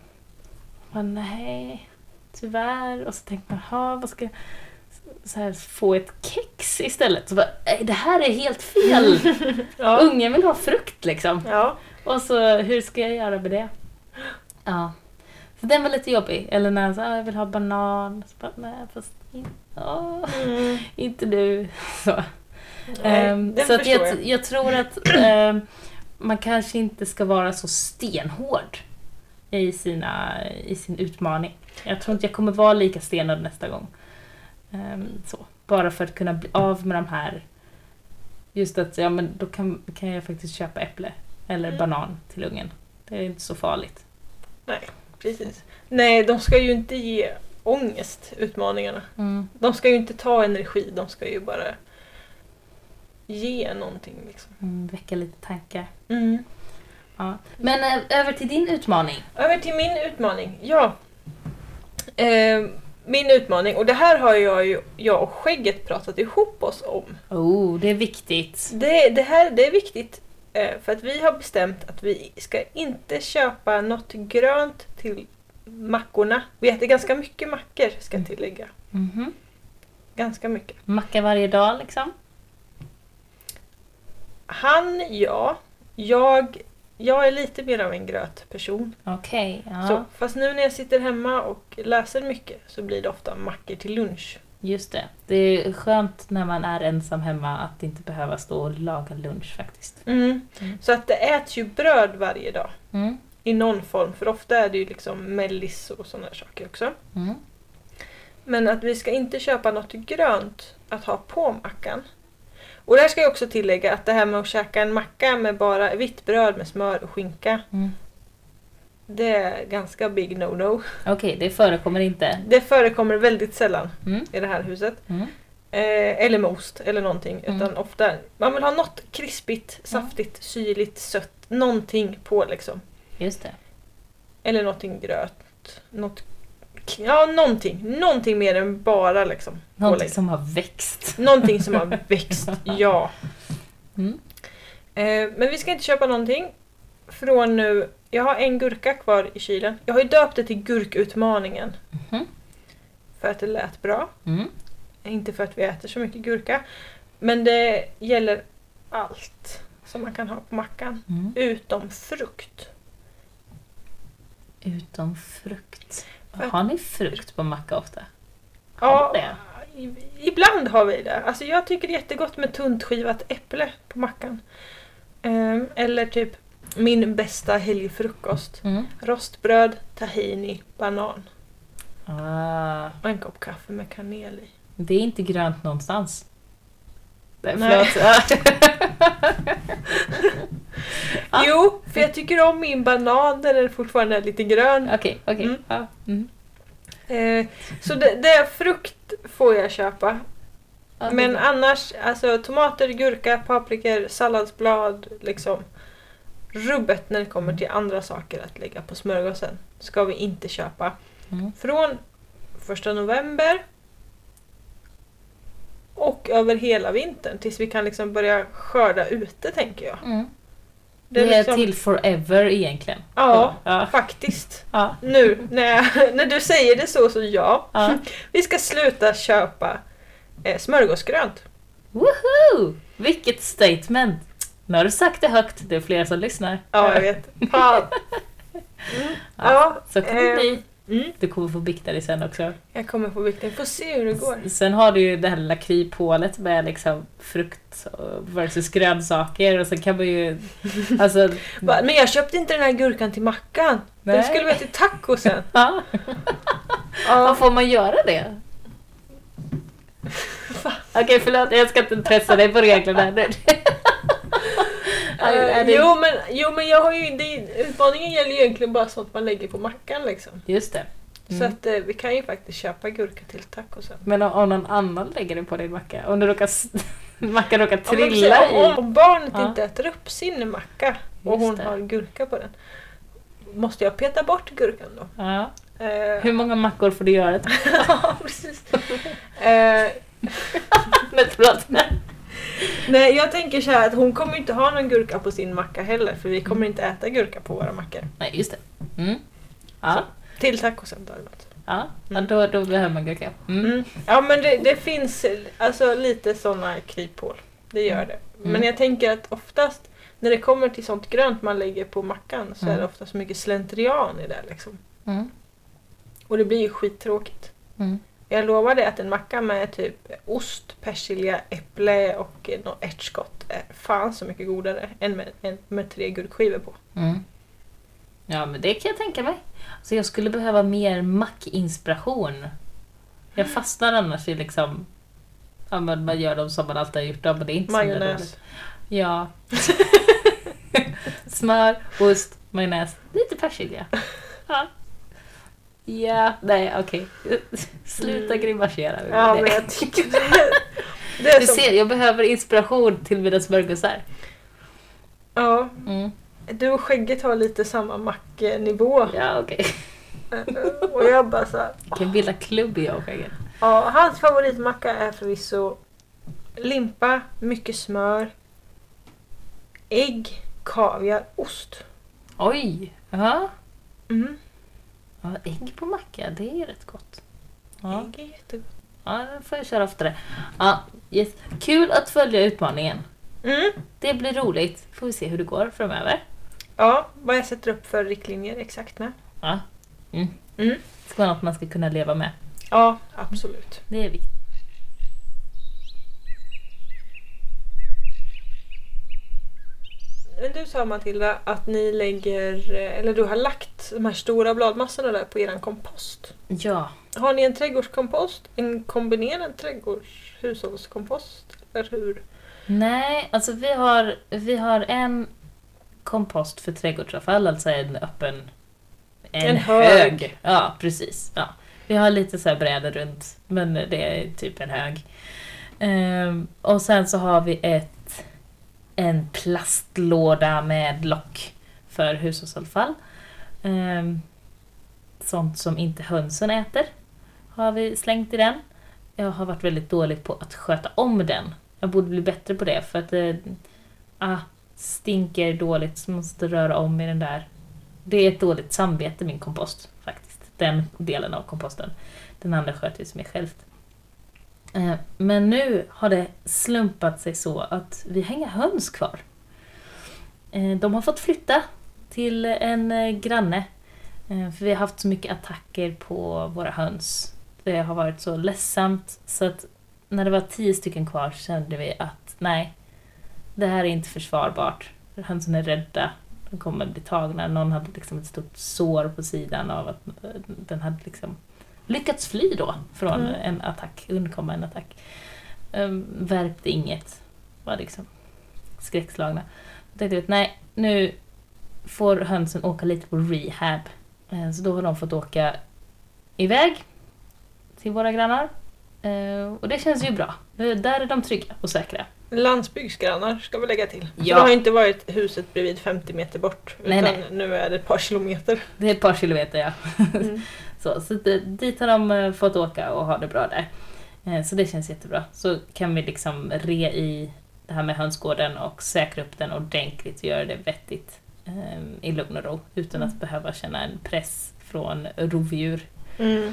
Men nej, tyvärr. Och så tänkte man, "Ha, vad ska jag så här, få ett kex istället? Så bara, "Nej, det här är helt fel! [LAUGHS] Ja. Ungen vill ha frukt liksom. ja. Och så, hur ska jag göra med det? Ja. Så den var lite jobbig. Eller när han sa, "Ah, jag vill ha banan. Så bara, nej, fast in, åh, Mm. [LAUGHS] inte du. [LAUGHS] Så. Nej, den så att förstår jag, jag tror att [CLEARS THROAT] ehm, man kanske inte ska vara så stenhård i, sina, i sin utmaning. Jag tror inte jag kommer vara lika stenhård nästa gång. Ehm, så. Bara för att kunna bli av med de här... Just att ja, men då kan, kan jag faktiskt köpa äpple eller Mm. banan till ungen. Det är inte så farligt. Precis. Nej, de ska ju inte ge ångest, utmaningarna. De ska ju inte ta energi, de ska ju bara ge någonting. Liksom. Mm, väcka lite tankar. Mm. Ja. Men eh, över till din utmaning. Över till min utmaning. Ja. Eh, min utmaning, och det här har jag, ju, jag och Skägget pratat ihop oss om. Oh, det är viktigt. Det, det här det är viktigt eh, för att vi har bestämt att vi ska inte köpa något grönt till mackorna. Vi äter ganska mycket mackor ska jag tillägga. Mhm. Ganska mycket. Macka varje dag liksom. Han, ja. Jag, jag är lite mer av en grötperson. Okej, ja. Så, fast nu när jag sitter hemma och läser mycket så blir det ofta mackor till lunch. Just det. Det är skönt när man är ensam hemma att inte behöva stå och laga lunch faktiskt. Mm. Mm. Så att det äts ju bröd varje dag. Mm. I någon form, för ofta är det ju liksom mellis och sådana saker också. Mm. Men att vi ska inte köpa något grönt att ha på mackan. Och där ska jag också tillägga att det här med att käka en macka med bara vitt bröd med smör och skinka. Mm. Det är ganska big no-no. Okej, det förekommer inte. Det förekommer väldigt sällan Mm. i det här huset. Mm. Eh, eller med ost eller någonting. Mm. Utan ofta, man vill ha något krispigt, saftigt, syrligt, sött. Någonting på liksom. Just det. Eller någonting gröt. Något, ja, någonting. Någonting mer än bara liksom. Någonting pålägg. som har växt. Någonting som har [LAUGHS] växt, ja. Mm. Eh, men vi ska inte köpa någonting från nu. Jag har en gurka kvar i kylen. Jag har ju döpt det till gurkutmaningen. Mhm. För att det lät bra. Mm. Inte för att vi äter så mycket gurka. Men det gäller allt som man kan ha på mackan. Mm. Utom frukt. Utom frukt. Har ni frukt på macka ofta? Ja, det? ibland har vi det. Alltså jag tycker det är jättegott med tunt skivat äpple på mackan. Ehm, eller typ min bästa helgfrukost. Mm. Rostbröd, tahini, banan. Ah, Och en kopp kaffe med kanel i. det är inte grönt någonstans. Nej, Nej. förlåt. [LAUGHS] [LAUGHS] Ja. Jo, för jag tycker om min banan den fortfarande är lite grön. Okej, okej. Mm. Ja. Mm. Eh, så det, det frukt får jag köpa. Ja, Men annars, alltså tomater, gurka, paprikor, salladsblad, liksom rubbet när det kommer till andra saker att lägga på smörgåsen ska vi inte köpa. Mm. Från första november och över hela vintern tills vi kan liksom börja skörda ute tänker jag. Mm. Det är är liksom- till forever egentligen. Ja, Ja. faktiskt. Ja. Nu när, [LAUGHS] när du säger det så, så ja. ja. [LAUGHS] Vi ska sluta köpa eh, smörgåsgrönt. Woho! Vilket statement! Nu har du sagt det högt, det är flera som lyssnar. Ja, jag vet. [LAUGHS] Fan. Mm. Ja, Så kommer det bli. Mm. Du kommer få bikta dig sen också. Jag kommer få vikten. Får se hur det går. Sen har du ju det här lilla kryphålet med liksom frukt versus grönsaker och sen kan man ju... [LAUGHS] Alltså... Men jag köpte inte den här gurkan till mackan. Den Nej. skulle vara till tacosen. [LAUGHS] Ja, Ja. får man göra det? [LAUGHS] Okej, förlåt. Jag ska inte pressa dig på reglerna. Är- är Eh, det- jo, men, jo men jag har ju, det, utmaningen gäller ju egentligen bara sånt man lägger på mackan liksom. Just det. Så Mm. att eh, vi kan ju faktiskt köpa gurka till tacosen. Men om, om någon annan lägger det på din macka, om du råkar, [LAUGHS] mackan råkar Om, man trilla säger, i... om, om barnet Ja. inte äter upp sin macka och Just hon det. har gurka på den. Måste jag peta bort gurkan då? Ja. Eh, Hur många mackor får du göra? [LAUGHS] ja, precis. Eh, [LAUGHS] förlåt. Nej, jag tänker så här att hon kommer inte ha någon gurka på sin macka heller för vi kommer inte äta gurka på våra mackor. Nej, just det. Mm. Ja, Till tacosen däremot. ja. ja då, då behöver man gurka. Mm. Mm. Ja men det, det finns alltså lite sådana kryphål. Det gör det. Men Mm. jag tänker att oftast när det kommer till sånt grönt man lägger på mackan så är det Mm. ofta så mycket slentrian i det liksom. Mm. Och det blir ju skittråkigt. Mm. Jag lovar dig att en macka med typ ost, persilja, äpple och något ärtskott är fan så mycket godare än med, än med tre gurkskivor på. Mm. Ja, men det kan jag tänka mig. Så jag skulle behöva mer mackinspiration. Jag fastnar annars i liksom... Ja, men man gör dem som man alltid har gjort dem, men det är inte Majonnäs. Ja. [LAUGHS] Smör, ost, majonnäs, lite persilja. Ja. Ja, nej okej. [LAUGHS] Sluta Mm. grimasera. Ja Nej. men jag tycker det, det är Du som... ser, jag behöver inspiration till mina smörgåsar. Ja, Mm. du och skägget har lite samma macknivå. Ja, okej. Eh, Och jag bara så här, Vi kan bilda klubb jag och skägget. Ja, hans favoritmacka är förvisso limpa, mycket smör, ägg, kaviar, ost. Oj! Ja. Mm. Ja. Ägg på macka, det är rätt gott. Ja, Ägg är jättegott. ja det får jag köra oftare. Ja, yes. Kul att följa utmaningen. Mm. Det blir roligt. Får vi se hur det går framöver. Ja, vad jag sätter upp för riktlinjer exakt med. Ja. Mm. Mm. Det ska vara något man ska kunna leva med. Ja, absolut. Det är viktigt. Men du sa Matilda att ni lägger, eh, eller du har lagt de här stora bladmassorna där på eran kompost. Ja. Har ni en trädgårdskompost? En kombinerad trädgårdshushållskompost? Eller hur? Nej, alltså vi har, vi har en kompost för trädgårdsavfall, alltså en öppen... En, En hög. hög. Ja, precis. Ja. Vi har lite så här brädor runt, men det är typ en hög. Ehm, och sen så har vi ett, en plastlåda med lock för hushållsavfall. Ehm, sånt som inte hönsen äter har vi slängt i den. Jag har varit väldigt dålig på att sköta om den. Jag borde bli bättre på det för att det äh, stinker dåligt så måste röra om i den där. Det är ett dåligt samvete min kompost faktiskt. Den delen av komposten. Den andra sköter sig mig självt. Eh, men nu har det slumpat sig så att vi har inga höns kvar. Eh, de har fått flytta till en eh, granne. För vi har haft så mycket attacker på våra höns. Det har varit så ledsamt så att när det var tio stycken kvar kände vi att nej, det här är inte försvarbart. Hönsen är rädda, de kommer bli tagna. Någon hade liksom ett stort sår på sidan av att den hade liksom lyckats fly då från Mm. en attack, undkomma en attack. Um, värpte inget, var liksom skräckslagna. Jag tänkte att nej, nu får hönsen åka lite på rehab. Eh, Så då har de fått åka iväg till våra grannar. Eh, Och det känns ju bra. Eh, Där är de trygga och säkra. Landsbygdsgrannar ska vi lägga till. Ja. Det har inte varit huset bredvid 50 meter bort. Nej, utan nej. nu är det ett par kilometer. Det är ett par kilometer ja. Mm. [LAUGHS] Så, så dit har de eh, fått åka och ha det bra där. Eh, Så det känns jättebra. Så kan vi liksom re i det här med hönsgården och säkra upp den ordentligt och göra det vettigt eh, i lugn och ro utan att behöva känna en press från rovdjur. Mm.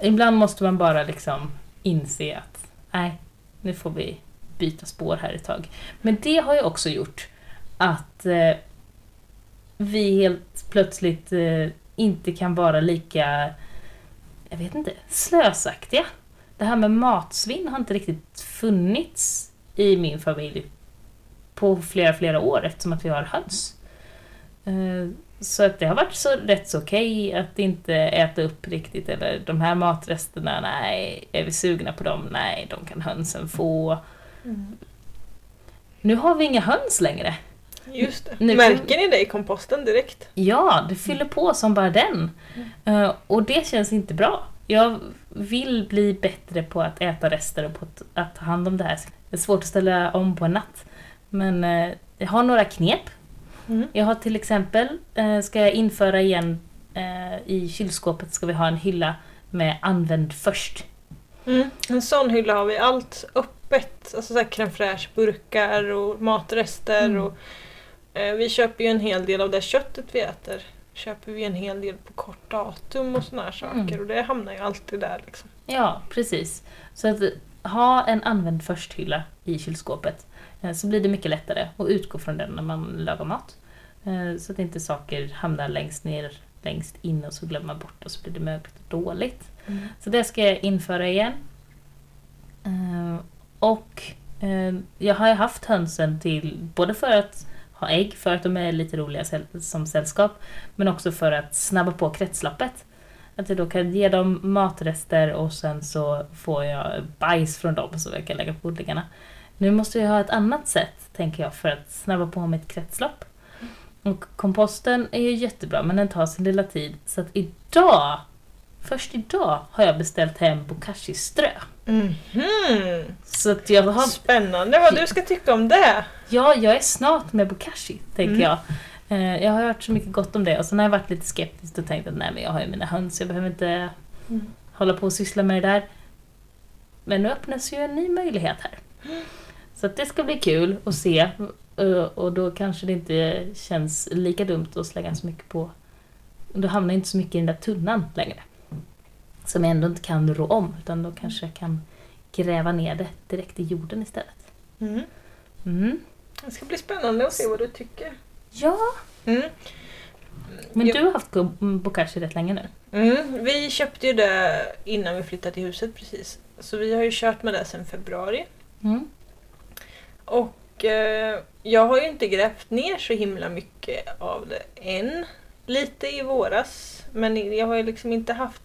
Ibland måste man bara liksom inse att nej, nu får vi byta spår här ett tag. Men det har ju också gjort att eh, vi helt plötsligt eh, inte kan vara lika, jag vet inte, slösaktiga. Det här med matsvinn har inte riktigt funnits i min familj på flera, flera år eftersom att vi har höns. Eh, Så att det har varit så rätt så okej att inte äta upp riktigt eller de här matresterna, nej, är vi sugna på dem? Nej, de kan hönsen få. Nu har vi inga höns längre. Just det. Nu- Märker ni det i komposten direkt? Ja, det fyller på som bara den. Eh, och det känns inte bra. Jag vill bli bättre på att äta rester och på att, att ta hand om det här. Det är svårt att ställa om på en natt. Men eh, jag har några knep. Mm. Jag har till exempel, eh, ska jag införa igen i kylskåpet ska vi ha en hylla med använd först. Mm. En sån hylla har vi allt öppet. Alltså så här crème fraîche-burkar och matrester. Mm. Och, vi köper ju en hel del av det köttet vi äter. Köper vi en hel del på kort datum och såna här saker. Mm. Och det hamnar ju alltid där liksom. Ja, precis. Så att ha en använd först-hylla i kylskåpet. eh, Så blir det mycket lättare att utgå från den när man lagar mat. Eh, Så att inte saker hamnar längst ner, längst in och så glömmer man bort och så blir det mögligt och dåligt. Så det ska jag införa igen. Eh, Och eh, jag har ju haft hönsen till både för att ha ägg, för att de är lite roliga som sällskap, men också för att snabba på kretsloppet. Att jag då kan ge dem matrester och sen så får jag bajs från dem som jag kan lägga på odlingarna. Nu måste jag ha ett annat sätt, tänker jag, för att snabba på mitt kretslopp. Och komposten är ju jättebra, men den tar sin lilla tid. Så att idag, först idag, har jag beställt hem bokashi-strö. Mhm. Så att jag har Spännande vad du ska tycka om det. Ja, jag är snart med bokashi, tänker Mm. jag. Eh, Jag har hört så mycket gott om det och sen har jag varit lite skeptisk och tänkt att nej men jag har ju mina höns, jag behöver inte Mm. hålla på och syssla med det där. Men nu öppnas ju en ny möjlighet här. Så att det ska bli kul att se eh, och då kanske det inte känns lika dumt att slänga så mycket på... Då hamnar inte så mycket i den där tunnan längre. Som jag ändå inte kan rå om utan då kanske jag kan gräva ner det direkt i jorden istället. Mm. Mm. Det ska bli spännande att se vad du tycker. Ja, Mm. Men du har haft bokashi rätt länge nu? Mm. Vi köpte ju det innan vi flyttade till huset precis. Så vi har ju kört med det sedan februari. Mm. Och eh, jag har ju inte grävt ner så himla mycket av det än. Lite i våras. Men jag har ju liksom inte haft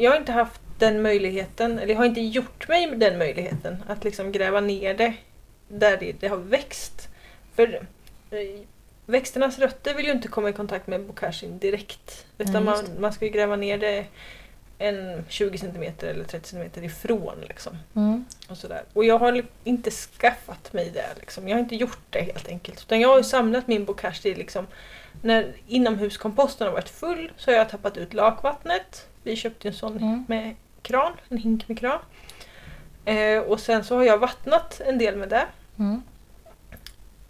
Jag har inte haft den möjligheten, eller jag har inte gjort mig den möjligheten att liksom gräva ner det där det, det har växt. För eh, växternas rötter vill ju inte komma i kontakt med bokashin direkt. Utan Nej, man, man ska ju gräva ner det en 20 cm eller 30 cm ifrån. Liksom. Mm. Och, sådär. och jag har inte skaffat mig det. Liksom. Jag har inte gjort det helt enkelt. Utan jag har samlat min bokashi liksom, när inomhuskomposten har varit full så har jag tappat ut lakvattnet. Vi köpte en sån Mm. med kran, en hink med kran. Eh, och sen så har jag vattnat en del med det. Mm.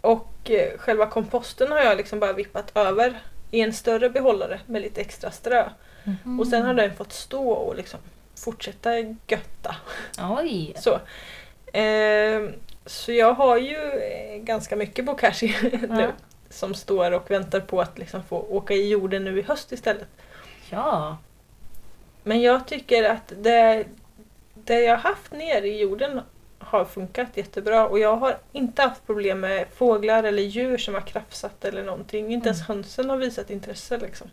Och eh, själva komposten har jag liksom bara vippat över i en större behållare med lite extra strö. Mhm. Och sen har den fått stå och liksom fortsätta götta. Oj! [LAUGHS] Så, Ehm, så jag har ju eh, ganska mycket bokashi [LAUGHS] nu Ja. som står och väntar på att liksom få åka i jorden nu i höst istället. Ja. Men jag tycker att det, det jag haft ner i jorden har funkat jättebra och jag har inte haft problem med fåglar eller djur som har krafsat eller någonting. Inte ens hönsen har visat intresse liksom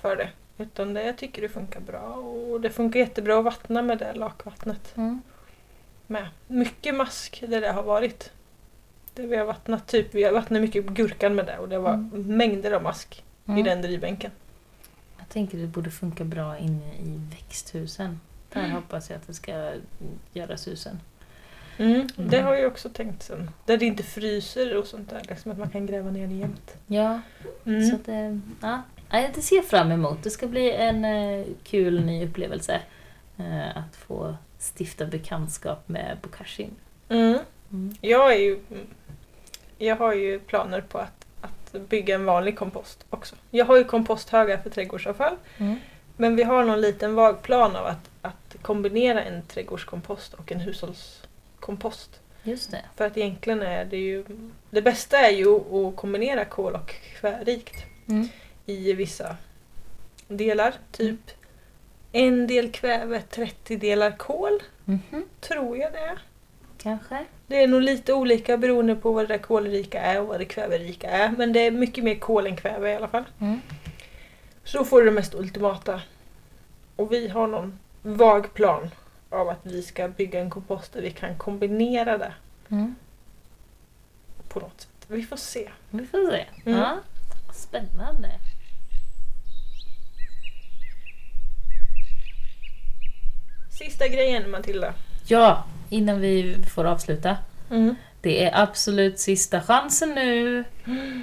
för det. Utan det, jag tycker det funkar bra och det funkar jättebra att vattna med det lakvattnet Mm. med. Mycket mask det där har varit. Det vi har vattnat, typ, vi har vattnat mycket gurkan med det och det var Mm. mängder av mask i Mm. den drivbänken. Jag tänker det borde funka bra inne i växthusen. Där Mm. hoppas jag att det ska göra susen. Mm. Det Mm. har jag också tänkt sen. Där det inte fryser och sånt där. Liksom att man kan gräva ner det jämt. Ja, Mm. så att det... Ja. Ja, det ser jag fram emot. Det ska bli en eh, kul ny upplevelse. Eh, att få stifta bekantskap med bokashin. Mm. Mm. Jag, är ju, jag har ju planer på att, att bygga en vanlig kompost också. Jag har ju komposthögar för trädgårdsavfall. Mm. Men vi har någon liten vag plan av att, att kombinera en trädgårdskompost och en hushållskompost. Just det. För att egentligen är det ju... Det bästa är ju att kombinera kol och kvävrikt Mm. i vissa delar. Typ en del kväve, 30 delar kol. Mhm. Tror jag det är. Kanske. Det är nog lite olika beroende på vad det där kolrika är och vad det kväverika är. Men det är mycket mer kol än kväve i alla fall. Mm. Så då får du det mest ultimata. Och vi har någon vag plan av att vi ska bygga en kompost där vi kan kombinera det Mm. på något sätt. Vi får se. Vi får se. Mm. Ja. Spännande. Sista grejen Matilda. Ja, innan vi får avsluta. Mm. Det är absolut sista chansen nu.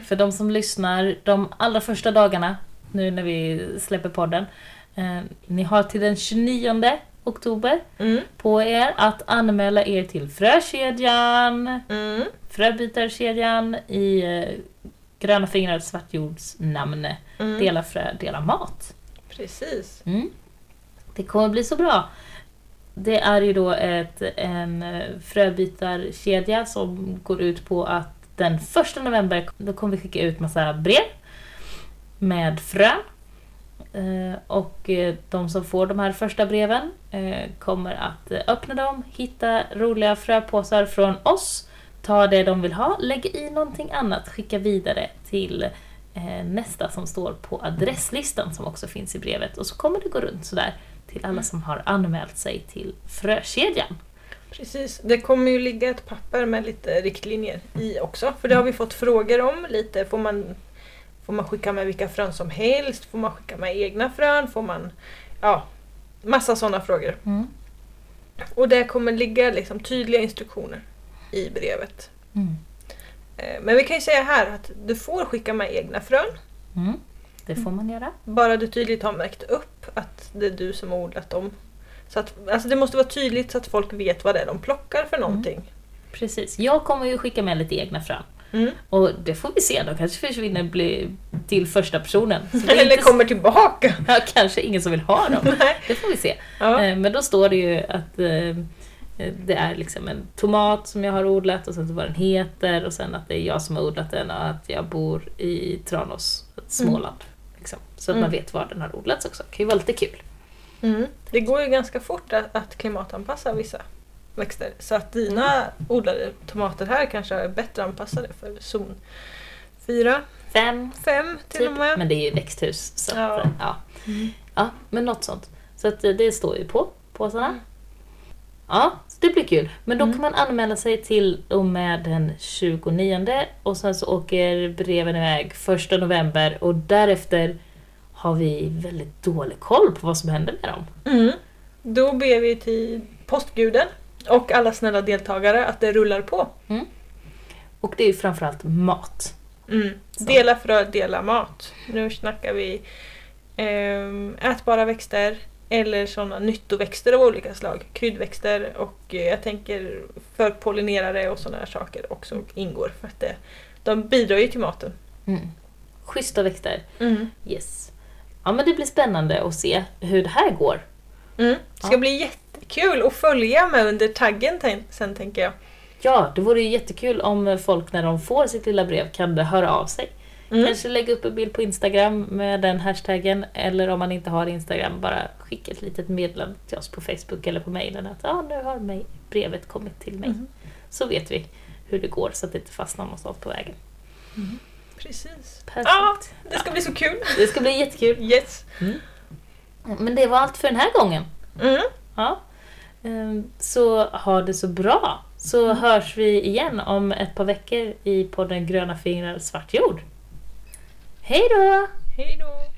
För de som lyssnar de allra första dagarna, nu när vi släpper podden. Eh, ni har till den 29 oktober Mm. på er att anmäla er till Frökedjan, Mm. Fröbytarkedjan i eh, Gröna fingrar svartjords namn. Mm. Dela frö, dela mat. Precis. Mm. Det kommer bli så bra. Det är ju då ett, en eh, fröbytarkedja som går ut på att den första november då kommer vi skicka ut massa brev med frön. Eh, och eh, de som får de här första breven kommer att öppna dem, hitta roliga fröpåsar från oss, ta det de vill ha, lägga i någonting annat, skicka vidare till nästa som står på adresslistan som också finns i brevet. Och så kommer det gå runt sådär till alla som har anmält sig till frökedjan. Precis. Det kommer ju ligga ett papper med lite riktlinjer i också. För det har vi fått frågor om. lite. Får man, får man skicka med vilka frön som helst? Får man skicka med egna frön? Får man... Ja, massa sådana frågor. Mm. Och det kommer ligga liksom tydliga instruktioner i brevet. Mm. Eh, Men vi kan ju säga här att du får skicka med egna frön. Mm. Det får man göra. Bara du tydligt har märkt upp att det är du som har odlat dem. Så att, alltså det måste vara tydligt så att folk vet vad det är de plockar för någonting. Precis. Jag kommer ju skicka med lite egna frön. Mm. Och det får vi se, de kanske försvinner bli till första personen. Eller inte kommer tillbaka. [LAUGHS] Ja, kanske ingen som vill ha dem. [LAUGHS] Nej. Det får vi se. Ja. Eh, Men då står det ju att eh, det är liksom en tomat som jag har odlat och sen vad den heter och sen att det är jag som har odlat den och att jag bor i Tranås, Småland. Liksom. Så att man Mm. vet var den har odlats också. Det kan ju vara lite kul. Mm. Det går ju ganska fort att, att klimatanpassa vissa växter. Så att dina odlade tomater här kanske är bättre anpassade för zon 4, Fem, 5 till typ. och med. Men det är ju växthus. Så Ja. Att, ja. ja, men något sånt. Så att eh, det står ju på påsarna. Ja, så det blir kul. Men då Mm. kan man anmäla sig till och med den 29 och sen så åker breven iväg 1 november och därefter har vi väldigt dålig koll på vad som händer med dem. Mm. Då ber vi till postguden och alla snälla deltagare att det rullar på. Och det är framförallt mat. Mm. Dela frö, dela mat. Nu snackar vi ehm, ätbara växter eller sådana nyttoväxter av olika slag. Kryddväxter och eh, jag tänker förpollinerare och sådana här saker också ingår. För att det, de bidrar ju till maten. Mm. Schyssta växter. Yes. Ja men det blir spännande att se hur det här går. Mm. Det ska Ja. bli jättekul att följa med under taggen sen tänker jag. Ja, det vore ju jättekul om folk när de får sitt lilla brev kan höra av sig. Mm. Kanske lägga upp en bild på Instagram med den hashtaggen eller om man inte har Instagram bara skicka ett litet meddelande till oss på Facebook eller på mejlen att ah, nu har mig, brevet kommit till mig. Mm. Så vet vi hur det går så att det inte fastnar någonstans på vägen. Precis. Perfekt. Ja, det ska bli så kul. Det ska bli jättekul. Yes. Men det var allt för den här gången. Mm. Ja. Ehm, Så ha det så bra. Så hörs vi igen om ett par veckor i podden Gröna fingrar svart jord. Hej då! Hej då!